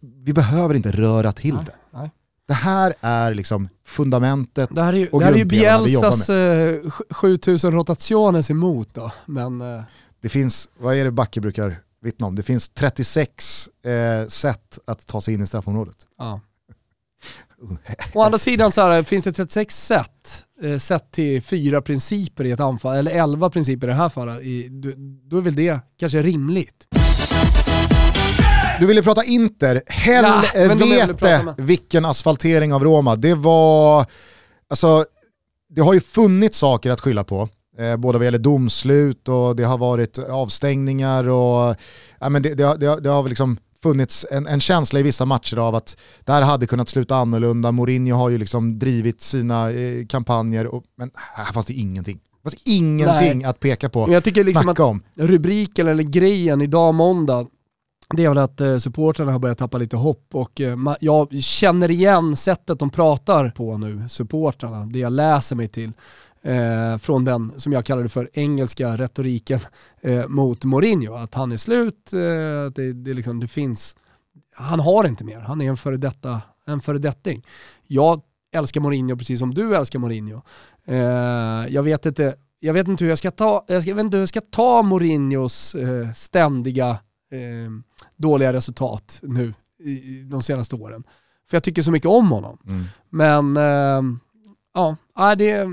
Vi behöver inte röra till Nej, det. nej. Det här är liksom fundamentet. Det här är ju, och det här är ju Bielsas eh, 7000 rotationes emot då. Men eh, Det finns, vad är det Backe brukar vittna om? Det finns 36 eh, sätt att ta sig in i straffområdet. ja. Å andra sidan så här, finns det 36 sätt, eh, sett till fyra principer i ett anfall, eller 11 principer i det här fallet, i, då, då är väl det kanske rimligt. Du ville prata Inter, helvete med. vilken asfaltering av Roma. Det var, alltså, det har ju funnits saker att skylla på. Eh, både vad gäller domslut och det har varit avstängningar och ja, men det, det, har- det, har- det har liksom funnits en, en känsla i vissa matcher av att det här hade kunnat sluta annorlunda. Mourinho har ju liksom drivit sina eh, kampanjer, och, men här fanns det ingenting. Det fanns ingenting att peka på, Men jag tycker liksom snacka att om. rubriken eller grejen idag måndag, det är väl att eh, supportrarna har börjat tappa lite hopp och eh, ma- jag känner igen sättet de pratar på nu, supportrarna, det jag läser mig till. Eh, från den, som jag kallar det för, engelska retoriken eh, mot Mourinho. Att han är slut, eh, att det, det, liksom, det finns, han har inte mer, han är en före detta, en föredetting. Jag älskar Mourinho precis som du älskar Mourinho. Eh, jag vet inte jag vet inte hur jag ska ta, jag ska- jag vet inte hur jag ska ta Mourinhos eh, ständiga dåliga resultat nu i, de senaste åren. För jag tycker så mycket om honom. Mm. Men eh, ja, det,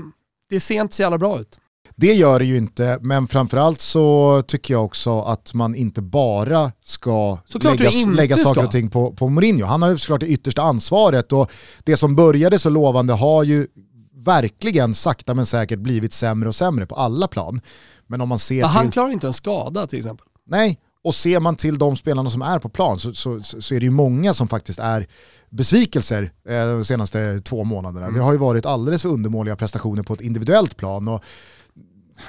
det ser inte så jävla bra ut. Det gör det ju inte, men framförallt så tycker jag också att man inte bara ska Såklart lägga, inte lägga saker ska. och ting på, på Mourinho. Han har ju såklart det yttersta ansvaret och det som började så lovande har ju verkligen sakta men säkert blivit sämre och sämre på alla plan. Men om man ser Ja, han till... klarar inte en skada till exempel. Nej, och ser man till de spelarna som är på plan så, så, så är det ju många som faktiskt är besvikelser eh, de senaste två månaderna. Det har ju varit alldeles för undermåliga prestationer på ett individuellt plan. Och,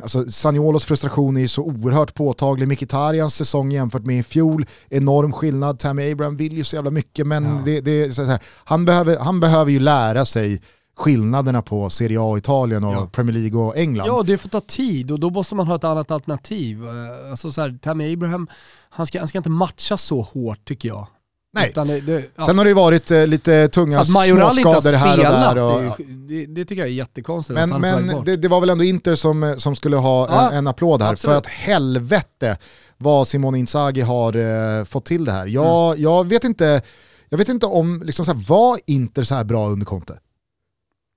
alltså, Saniolos frustration är ju så oerhört påtaglig. Mkhitarjans säsong jämfört med i fjol, enorm skillnad. Tammy Abraham vill ju så jävla mycket men Ja. det, det, så här, han, behöver, han behöver ju lära sig skillnaderna på Serie A och Italien och Ja. Premier League och England. Ja, det får ta tid och då måste man ha ett annat alternativ. Eh, Alltså så här, Tammy Abraham, han ska, han ska inte matcha så hårt tycker jag. Nej. Det, det, ja. Sen har det ju varit eh, lite tunga småskador här och där. Och, det, det, tycker jag är jättekonstigt Men, men det, det var väl ändå Inter som, som skulle ha Ja, en, en applåd här. absolut. För att helvete vad Simone Inzaghi har eh, fått till det här. Jag, Mm. jag, vet, inte, jag vet inte om, liksom så här, var Inter så här bra under Conte?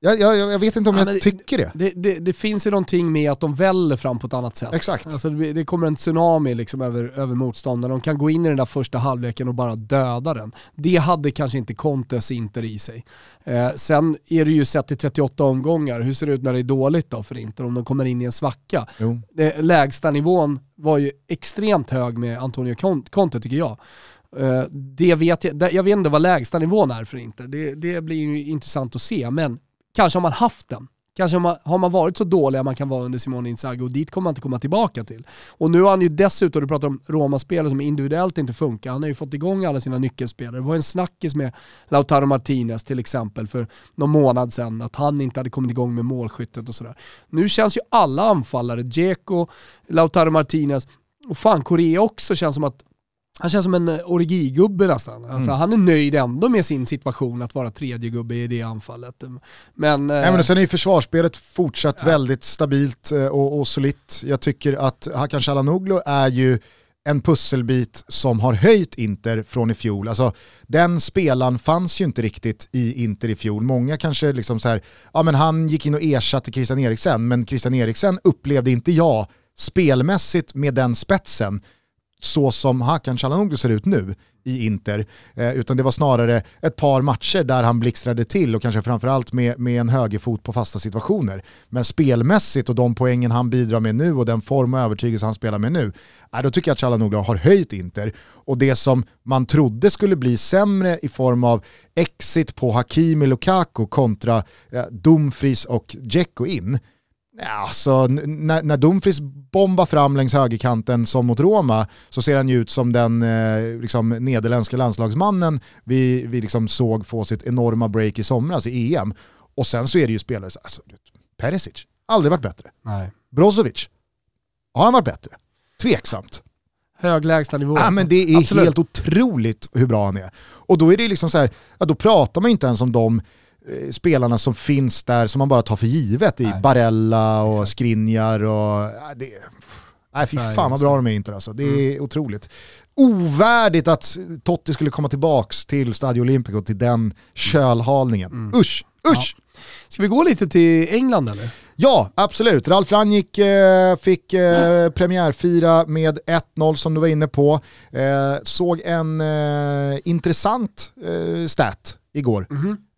Jag, jag, jag vet inte om Ja, jag det- tycker det. Det, det, det finns ju någonting med att de väller fram på ett annat sätt. Exakt. Alltså det, kommer en tsunami liksom över, över motståndaren. De kan gå in i den där första halvleken och bara döda den. Det hade kanske inte Contes Inter i sig. Eh, sen är det ju sett i 38 omgångar, hur ser det ut när det är dåligt då för Inter? Om de kommer in i en svacka. Jo. Det, lägsta nivån var ju extremt hög med Antonio Con- Conte tycker jag. Eh, det vet jag, jag vet inte vad lägsta nivån är för Inter. Det, det blir ju intressant att se, men kanske har man haft den. Kanske har man, har man varit så dåliga man kan vara under Simone Inzaghi och dit kommer man inte komma tillbaka till. Och nu har han ju dessutom, du pratar om Roma-spelare som individuellt inte funkar, han har ju fått igång alla sina nyckelspelare. Det var en snackis med Lautaro Martinez till exempel för någon månad sedan, att han inte hade kommit igång med målskyttet och sådär. Nu känns ju alla anfallare, Dzeko, Lautaro Martinez och fan Korea också känns som att han känns som en eh, origigubbe nästan. Alltså, Han är nöjd ändå med sin situation att vara tredje gubbe i det anfallet. Men, eh, Nej, men sen är ju försvarsspelet fortsatt väldigt stabilt eh, och, och solitt. Jag tycker att Hakan Calhanoglu är ju en pusselbit som har höjt Inter från i fjol. Alltså, den spelaren fanns ju inte riktigt i Inter i fjol. Många kanske liksom så här, ja men han gick in och ersatte Christian Eriksen, men Christian Eriksen upplevde inte jag spelmässigt med den spetsen så som Hakan Calhanoglu ser ut nu i Inter, eh, utan det var snarare ett par matcher där han blixtrade till och kanske framförallt med, med en högerfot på fasta situationer. Men spelmässigt och de poängen han bidrar med nu och den form och övertygelse han spelar med nu, eh, då tycker jag att Calhanoglu har höjt Inter. Och det som man trodde skulle bli sämre i form av exit på Hakimi Lukaku kontra eh, Dumfries och Dzeko in, Alltså, när, när Dumfries bombar fram längs högerkanten som mot Roma så ser han ju ut som den eh, liksom, nederländska landslagsmannen vi, vi liksom såg få sitt enorma break i somras i EM. Och sen så är det ju spelare, så- alltså, Perisic, aldrig varit bättre. nej. Brozovic, har han varit bättre? Tveksamt. Hög lägstanivå. Ja, men det är Absolut. helt otroligt hur bra han är. Och då är det liksom så här, ja, då pratar man inte ens om de eh, spelarna som finns där som man bara tar för givet i Nej. Barella och Exakt. Skriniar och... Ja, det, nej fy fan vad bra de är inte alltså. Det är otroligt. Ovärdigt att Totti skulle komma tillbaks till Stadio Olimpico till den kölhalningen. Usch, usch! Ska vi gå lite till England eller? Ja, absolut. Ralf Rangnick eh, fick eh, premiärfira med 1-0 som du var inne på. Eh, såg en eh, intressant eh, stat igår.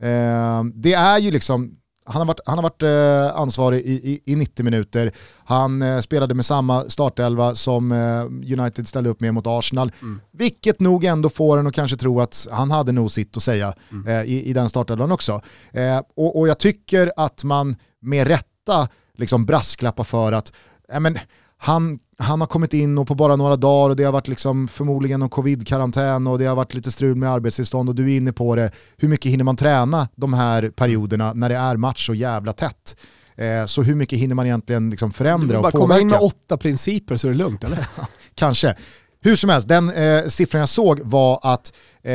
Eh, det är ju liksom, han har varit, han har varit eh, ansvarig i, i, i 90 minuter. Han eh, spelade med samma startelva som eh, United ställde upp med mot Arsenal. Vilket nog ändå får en att kanske tro att han hade nog sitt att säga eh, i, i den startelvan också. Eh, och, och jag tycker att man med rätta liksom brasklappar för att men, han, han har kommit in och på bara några dagar och det har varit liksom förmodligen någon covid-karantän och det har varit lite strul med arbetstillstånd och du är inne på det. Hur mycket hinner man träna de här perioderna när det är match så jävla tätt? Eh, så hur mycket hinner man egentligen liksom Du förändra och bara komma in påverka? med åtta principer så är det lugnt eller? Kanske. Hur som helst, den eh, siffran jag såg var att eh,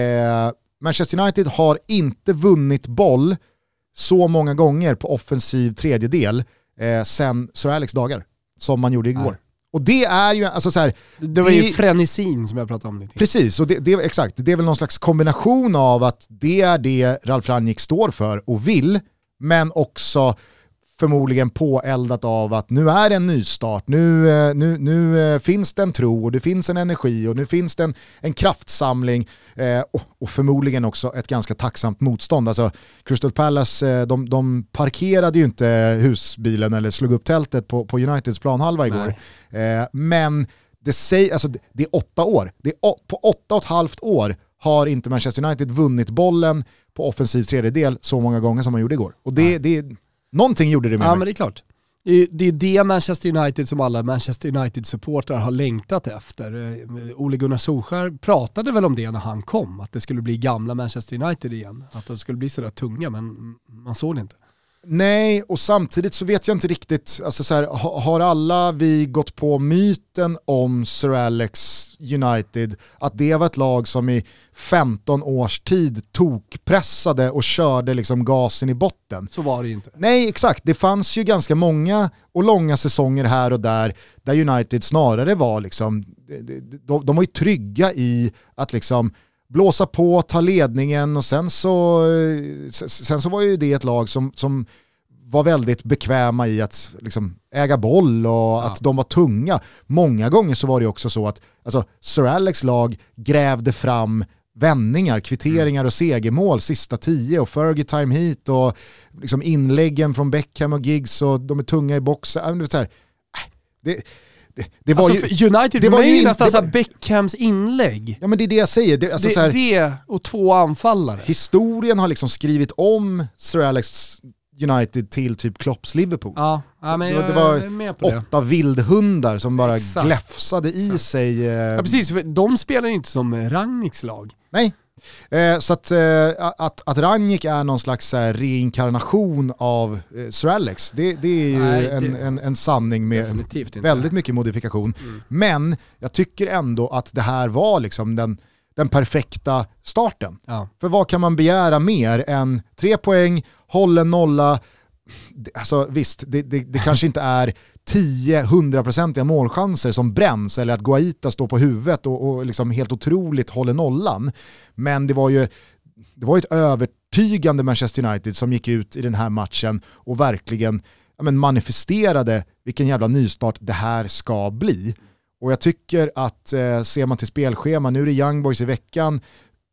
Manchester United har inte vunnit boll så många gånger på offensiv tredjedel eh, sen Sir Alex dagar som man gjorde igår. Nej. Och det är ju, alltså så här, Det var ju Det- frenesin som jag pratade om lite. precis, och det, det, exakt, det är väl någon slags kombination av att det är det Ralf Rangnick står för och vill, men också förmodligen påeldat av att nu är det en nystart, nu, eh, nu, nu eh, finns det en tro och det finns en energi och nu finns det en, en kraftsamling eh, och, och förmodligen också ett ganska tacksamt motstånd. Alltså Crystal Palace, eh, de, de parkerade ju inte husbilen eller slog upp tältet på, på Uniteds planhalva igår. Eh, men det, säger, alltså, det, är åtta år. Det är på åtta och ett halvt år har inte Manchester United vunnit bollen på offensiv tredjedel så många gånger som man gjorde igår. Och det, det, någonting gjorde det med Ja mig. men det är klart. Det är- Det det Manchester United som alla Manchester United-supportrar har längtat efter. Eh, Ole Gunnar Solskjaer pratade väl om det när han kom, att det skulle bli gamla Manchester United igen. Att de skulle bli sådär tunga, men man såg det inte. Nej, och samtidigt så vet jag inte riktigt, alltså så här, ha- har alla vi gått på myten om Sir Alex United, att det var ett lag som i 15 års tid tokpressade och körde liksom gasen i botten. Så var det ju inte. Nej, exakt. Det fanns ju ganska många och långa säsonger här och där där United snarare var liksom, de, de, de var ju trygga i att liksom blåsa på, ta ledningen och sen så, eh, sen så var ju det ett lag som, som var väldigt bekväma i att liksom äga boll och att de var tunga. Många gånger så var det också så att alltså, Sir Alex lag grävde fram vändningar, kvitteringar och segermål sista tio och Fergie time hit och liksom inläggen från Beckham och Giggs och de är tunga i boxen. Ja, men det, så det, det, det var Alltså, ju... United det var ju inte- nästan det så var- här Beckhams inlägg. Ja men det är det jag säger. Det, alltså, så här, det, det och två anfallare. historien har liksom skrivit om Sir Alex United till typ Klopps Liverpool. Ja, ja men Det var- jag det var är med på det. Åtta vildhundar som bara Exakt. gläfsade i sig. Eh, Ja precis, de spelar inte som Rangnicks lag. Nej. Eh, så att, eh, att, att Rangnick är någon slags här, reinkarnation av eh, Sir Alex, det, det är ju Nej, det- en, en, en sanning med väldigt mycket modifikation. Men jag tycker ändå att det här var liksom den, den perfekta starten. Ja. För vad kan man begära mer än tre poäng, hållen nolla, Det- alltså visst, det, det, det kanske inte är 10 hundraprocentiga målchanser som bränns eller att Guaita står på huvudet och, och liksom helt otroligt håller nollan. Men det var ju det var ett övertygande Manchester United som gick ut i den här matchen och verkligen ja, men manifesterade vilken jävla nystart det här ska bli. Och jag tycker att eh, ser man till spelschema, nu är det Young Boys i veckan,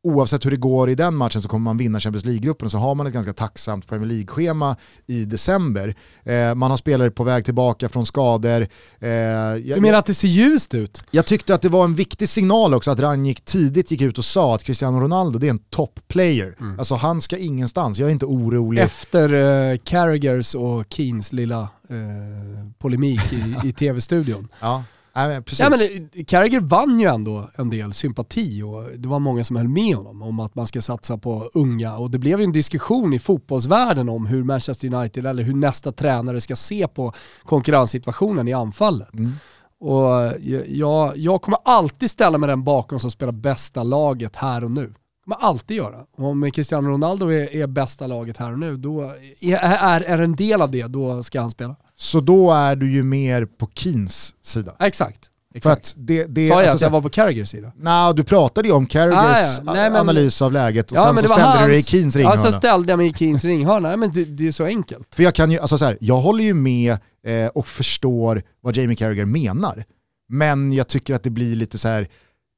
oavsett hur det går i den matchen så kommer man vinna Champions League-gruppen och så har man ett ganska tacksamt Premier League-schema i december. Eh, man har spelare på väg tillbaka från skador. Eh, jag, Du menar att det ser ljust ut? jag tyckte att det var en viktig signal också att Rangnick tidigt gick ut och sa att Cristiano Ronaldo det är en top player. Alltså han ska ingenstans, jag är inte orolig. Efter uh, Carragers och Keens lilla eh, polemik i, i tv-studion. ja. Nej, precis. Ja, men, eh, Carragher vann ju ändå en del sympati och det var många som höll med honom om att man ska satsa på unga och det blev ju en diskussion i fotbollsvärlden om hur Manchester United eller hur nästa tränare ska se på konkurrenssituationen i anfallet. Mm. Och jag, jag kommer alltid ställa mig den bakom som spelar bästa laget här och nu. kommer alltid göra. Om Cristiano Ronaldo är, är bästa laget här och nu, då är, är, är en del av det, då ska han spela. Så då är du ju mer på Keens sida? Exakt. För att det, det, Sa jag alltså, att jag var på Carragers sida? Nej, du pratade ju om Carragers Ah, ja. Nej, men- analys av läget och Ja, sen så ställde du dig i Keens Ja, ringhörna. så ställde jag mig i Keens ringhörna. Nej, men det, det är så enkelt. För jag kan ju, alltså så här, jag håller ju med eh, och förstår vad Jamie Carragher menar. Men jag tycker att det blir lite så här,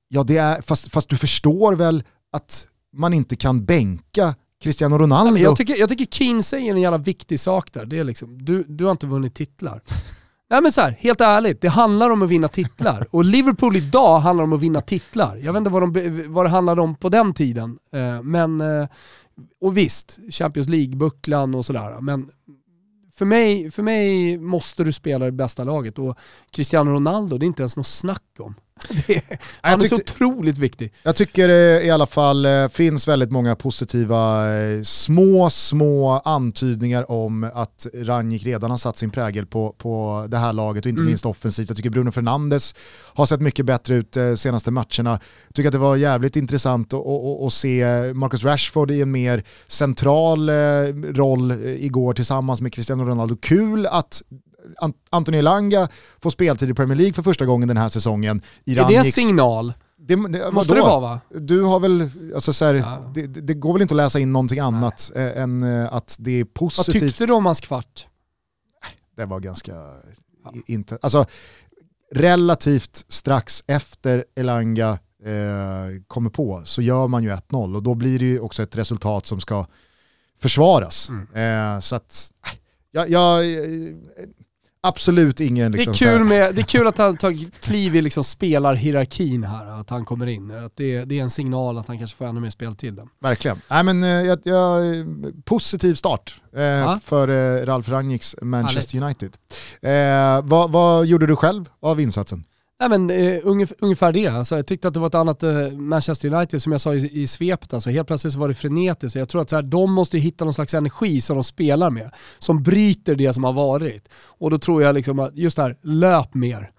ja det är, fast, fast du förstår väl att man inte kan bänka Cristiano Ronaldo. Jag, tycker, jag tycker Keane säger en jävla viktig sak där. Det är liksom, du, du har inte vunnit titlar. Nej men så här, helt ärligt, det handlar om att vinna titlar. Och Liverpool idag handlar om att vinna titlar. Jag vet inte vad, de, vad det handlade om på den tiden. Eh, men, eh, och visst, Champions League-bucklan och sådär. Men för mig, för mig måste du spela det bästa laget och Cristiano Ronaldo, det är inte ens något snack om. Det är, han är så tyckte- otroligt viktig. Jag tycker det i alla fall eh, finns väldigt många positiva eh, små, små antydningar om att Ranjik redan har satt sin prägel på, på det här laget och inte Mm. minst offensivt. Jag tycker Bruno Fernandes har sett mycket bättre ut de senaste matcherna. Jag tycker att det var jävligt intressant att, se Marcus Rashford i en mer central eh, roll eh, igår tillsammans med Cristiano Ronaldo. Kul att Anthony Elanga får speltid i Premier League för första gången den här säsongen. I Är det en signal? det, det, Måste det vara va? Du har väl, alltså så här, Ja. det, det går väl inte att läsa in någonting annat eh, än eh, att det är Vad positivt. tyckte du om hans kvart? Det var ganska, i- inte, alltså relativt strax efter Elanga eh, kommer på så gör man ju 1-0 och då blir det ju också ett resultat som ska försvaras. Mm. Eh, så att, eh, jag, jag, eh, absolut ingen Det liksom, är, så här- kul med, det är kul att han tar kliv i liksom spelarhierarkin här, att han kommer in. Att det, det är en signal att han kanske får ännu mer speltid. Verkligen. Nej, men, eh, jag, jag, positiv start eh, för eh, Ralf Rangnicks Manchester United. Eh, vad, vad gjorde du själv av insatsen? Nej, men, eh, ungefär, ungefär det. Alltså, jag tyckte att det var ett annat eh, Manchester United som jag sa i, i svepet. Alltså, helt plötsligt så var det frenetiskt. Jag tror att så här, de måste hitta någon slags energi som de spelar med. Som bryter det som har varit. Och då tror jag liksom att just det här, löp mer.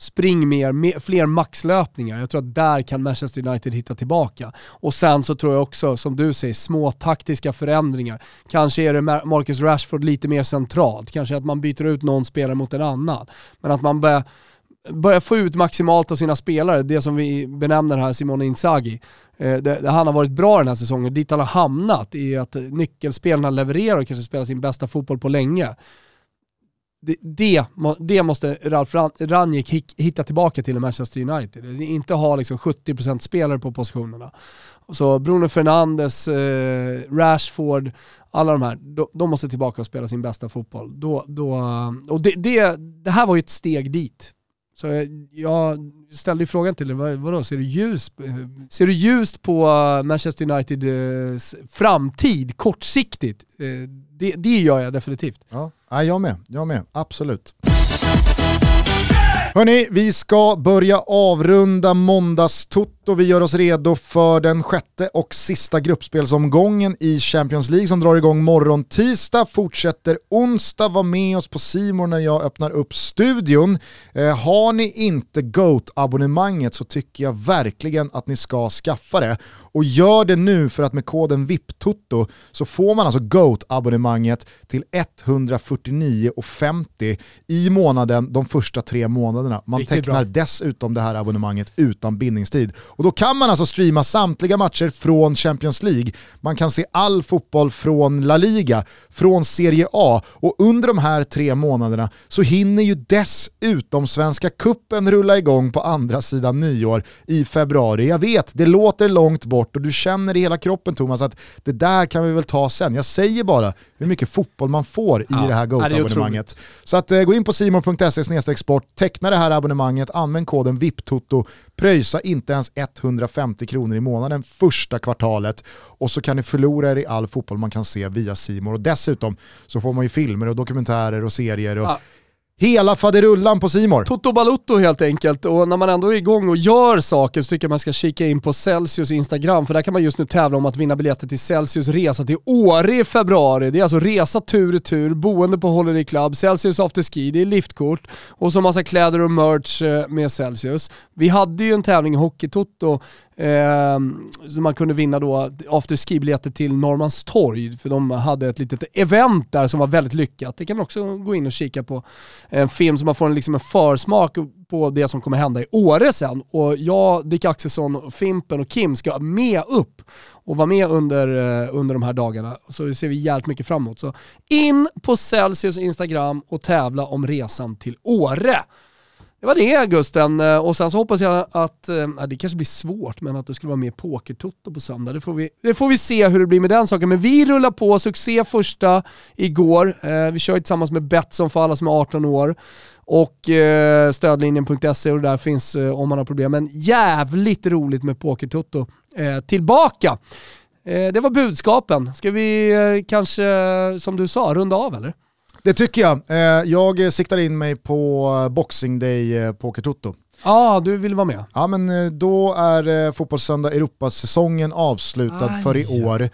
Spring mer, mer, fler maxlöpningar. Jag tror att där kan Manchester United hitta tillbaka. Och sen så tror jag också, som du säger, små taktiska förändringar. Kanske är det Marcus Rashford lite mer centralt. Kanske att man byter ut någon spelare mot en annan. Men att man börjar börja få ut maximalt av sina spelare, det som vi benämner här Simone Inzaghi. Eh, det, det, han har varit bra den här säsongen, dit han har hamnat i att nyckelspelarna levererar och kanske spelar sin bästa fotboll på länge. Det, det, det måste Ralf Ranjek hitta tillbaka till i Manchester United. Inte ha liksom 70% spelare på positionerna. Så Bruno Fernandes, eh, Rashford, alla de här, de, de måste tillbaka och spela sin bästa fotboll. Då, då, och det, det, det här var ju ett steg dit. Så jag, ställde ju frågan till dig, vadå, ser du ljust, eh, ser du ljust på eh, Manchester Uniteds eh, framtid kortsiktigt? Det, det gör jag definitivt. Ja, jag med. Jag med. Absolut. Hörni, vi ska börja avrunda måndagstoto. Vi gör oss redo för den sjätte och sista gruppspelsomgången i Champions League som drar igång morgon tisdag, fortsätter onsdag. Var med oss på Simon när jag öppnar upp studion. Eh, har ni inte GOAT-abonnemanget så tycker jag verkligen att ni ska skaffa det. Och gör det nu för att med koden VIPTOTO så får man alltså GOAT-abonnemanget till 149,50 i månaden de första tre månaderna. Man Riktigt tecknar bra. dessutom det här abonnemanget utan bindningstid. Och då kan man alltså streama samtliga matcher från Champions League. Man kan se all fotboll från La Liga, från Serie A och under de här tre månaderna så hinner ju dessutom Svenska Kuppen rulla igång på andra sidan nyår i februari. Jag vet, det låter långt bort och du känner i hela kroppen Thomas att det där kan vi väl ta sen. Jag säger bara hur mycket fotboll man får i Ja, det här GoAt-abonnemanget. Så att, eh, gå in på simor.se sport, teckna det här abonnemanget, använd koden VIPTOTO, pröjsa inte ens 150 kronor i månaden första kvartalet och så kan ni förlora er i all fotboll man kan se via Simor. Och dessutom så får man ju filmer och dokumentärer och serier och Ja. Hela faderullan på Simor. Toto Balutto helt enkelt. Och när man ändå är igång och gör saker så tycker jag man ska kika in på Celsius Instagram. För där kan man just nu tävla om att vinna biljetter till Celsius resa till Åre i februari. Det är alltså resa tur och tur, boende på Holiday Club, Celsius afterski, det är liftkort och så massa kläder och merch eh, med Celsius. Vi hade ju en tävling i Hockeytoto Eh, så man kunde vinna då afterski-biljetter till Norrmalmstorg, för de hade ett litet event där som var väldigt lyckat. Det kan man också gå in och kika på. En film som man får en, liksom en försmak på det som kommer hända i Åre sen. Och jag, Dick Axelsson, Fimpen och Kim ska med upp och vara med under, eh, under de här dagarna. Så det ser vi jävligt mycket fram emot. Så in på Celsius Instagram och tävla om resan till Åre. Det var det Gusten eh, och sen så hoppas jag att, äh, det kanske blir svårt, men att du skulle vara med i på söndag. Det får, vi, det får vi se hur det blir med den saken. Men vi rullar på, succé första igår. Eh, vi kör tillsammans med Betsson för alla som är 18 år. Och eh, stödlinjen.se och där finns eh, om man har problem. Men jävligt roligt med pokertotto eh, tillbaka! det var budskapen. Ska vi kanske, som du sa, runda av eller? Det tycker jag. Eh, jag siktar in mig på Boxing Day eh, Poker Toto. Ja, ah, du vill vara med. Ja, men eh, då är Fotbollssöndag Europasäsongen avslutad Aj, för i år.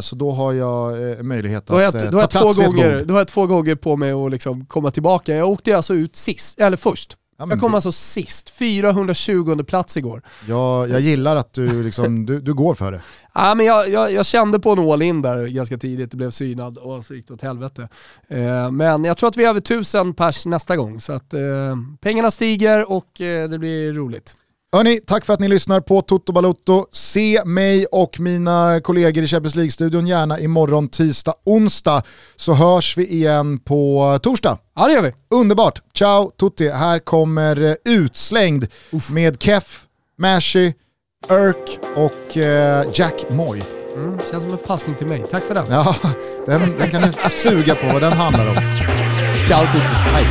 Så då har jag möjlighet då att jag, ta plats två gånger, Då har jag två gånger på mig att liksom komma tillbaka. Jag åkte alltså ut sist, eller först. Ja, jag kom det... alltså sist, 420 plats igår. Ja, jag gillar att du, liksom, du, du går för det. Ja, men jag, jag, jag kände på en all-in där ganska tidigt, det blev synad och så gick det åt helvete. Eh, men jag tror att vi är över tusen pers nästa gång, så att eh, pengarna stiger och eh, det blir roligt. Hörni, tack för att ni lyssnar på Toto Balotto. Se mig och mina kollegor i Champions League-studion gärna imorgon tisdag, onsdag. Så hörs vi igen på torsdag. Ja det gör vi. Underbart. Ciao Tutti. Här kommer eh, Utslängd Uff. med Keff, Mashy, Irk och eh, Jack Moy. Mm, känns som en passning till mig. Tack för den. Ja, den, den kan du suga på vad den handlar om. Ciao Tutti. Hej.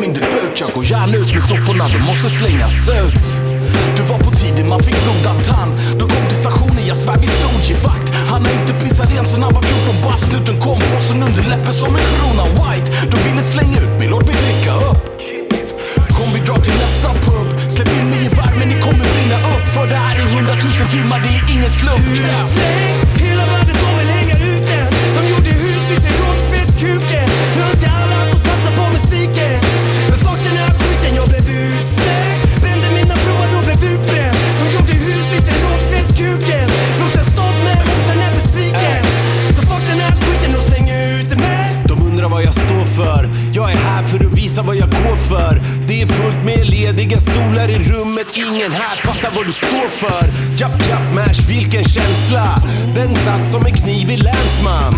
Min debut. Jag går gärna ut med soporna, de måste slängas ut. Du var på tiden man fick blodad tand. Du kom till stationen, jag svär vi stod i vakt. Han har inte pissat rent sen han var 14 bast. Snuten kom, påsen under läppen som en krona white. De ville slänga ut mig, låt mig dricka upp. Kom vi dra till nästa pub. Släpp in mig i värmen, ni kommer brinna upp. För det här är hundratusen timmar, det är ingen slump. Hela världen de vill hänga ut en. De gjorde hus i sin rågsved kuken. Kuken. Brorsan stolt men brorsan är besviken. Så fuck den här skiten och släng ut mig De undrar vad jag står för. Jag är här för att visa vad jag går för. Det är fullt med lediga stolar i rummet. Ingen här fattar vad du står för. Japp, japp, mash, vilken känsla. Den satt som en kniv i länsman.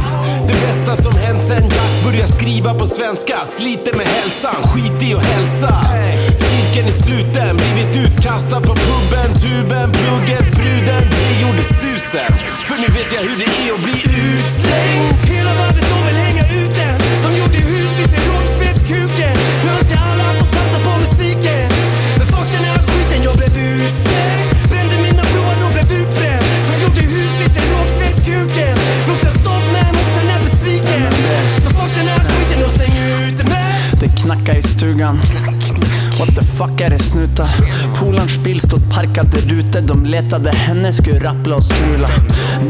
Det bästa som hänt sen Jack började skriva på svenska. Sliter med hälsan, skit i att hälsa. Cirkeln är sluten, blivit utkastad från puben, tuben, plugget, bruden. Det gjorde susen. För nu vet jag hur det är att bli utslängd. Hela världen snacka i stugan. What the fuck är det snuta? Polarns bil stod parkad där ute. De letade henne, skulle rappla och strula.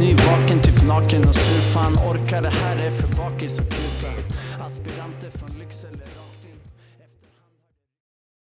Nyvaken, typ naken och sur. Fan orkar det här? Är för bakis och kuta.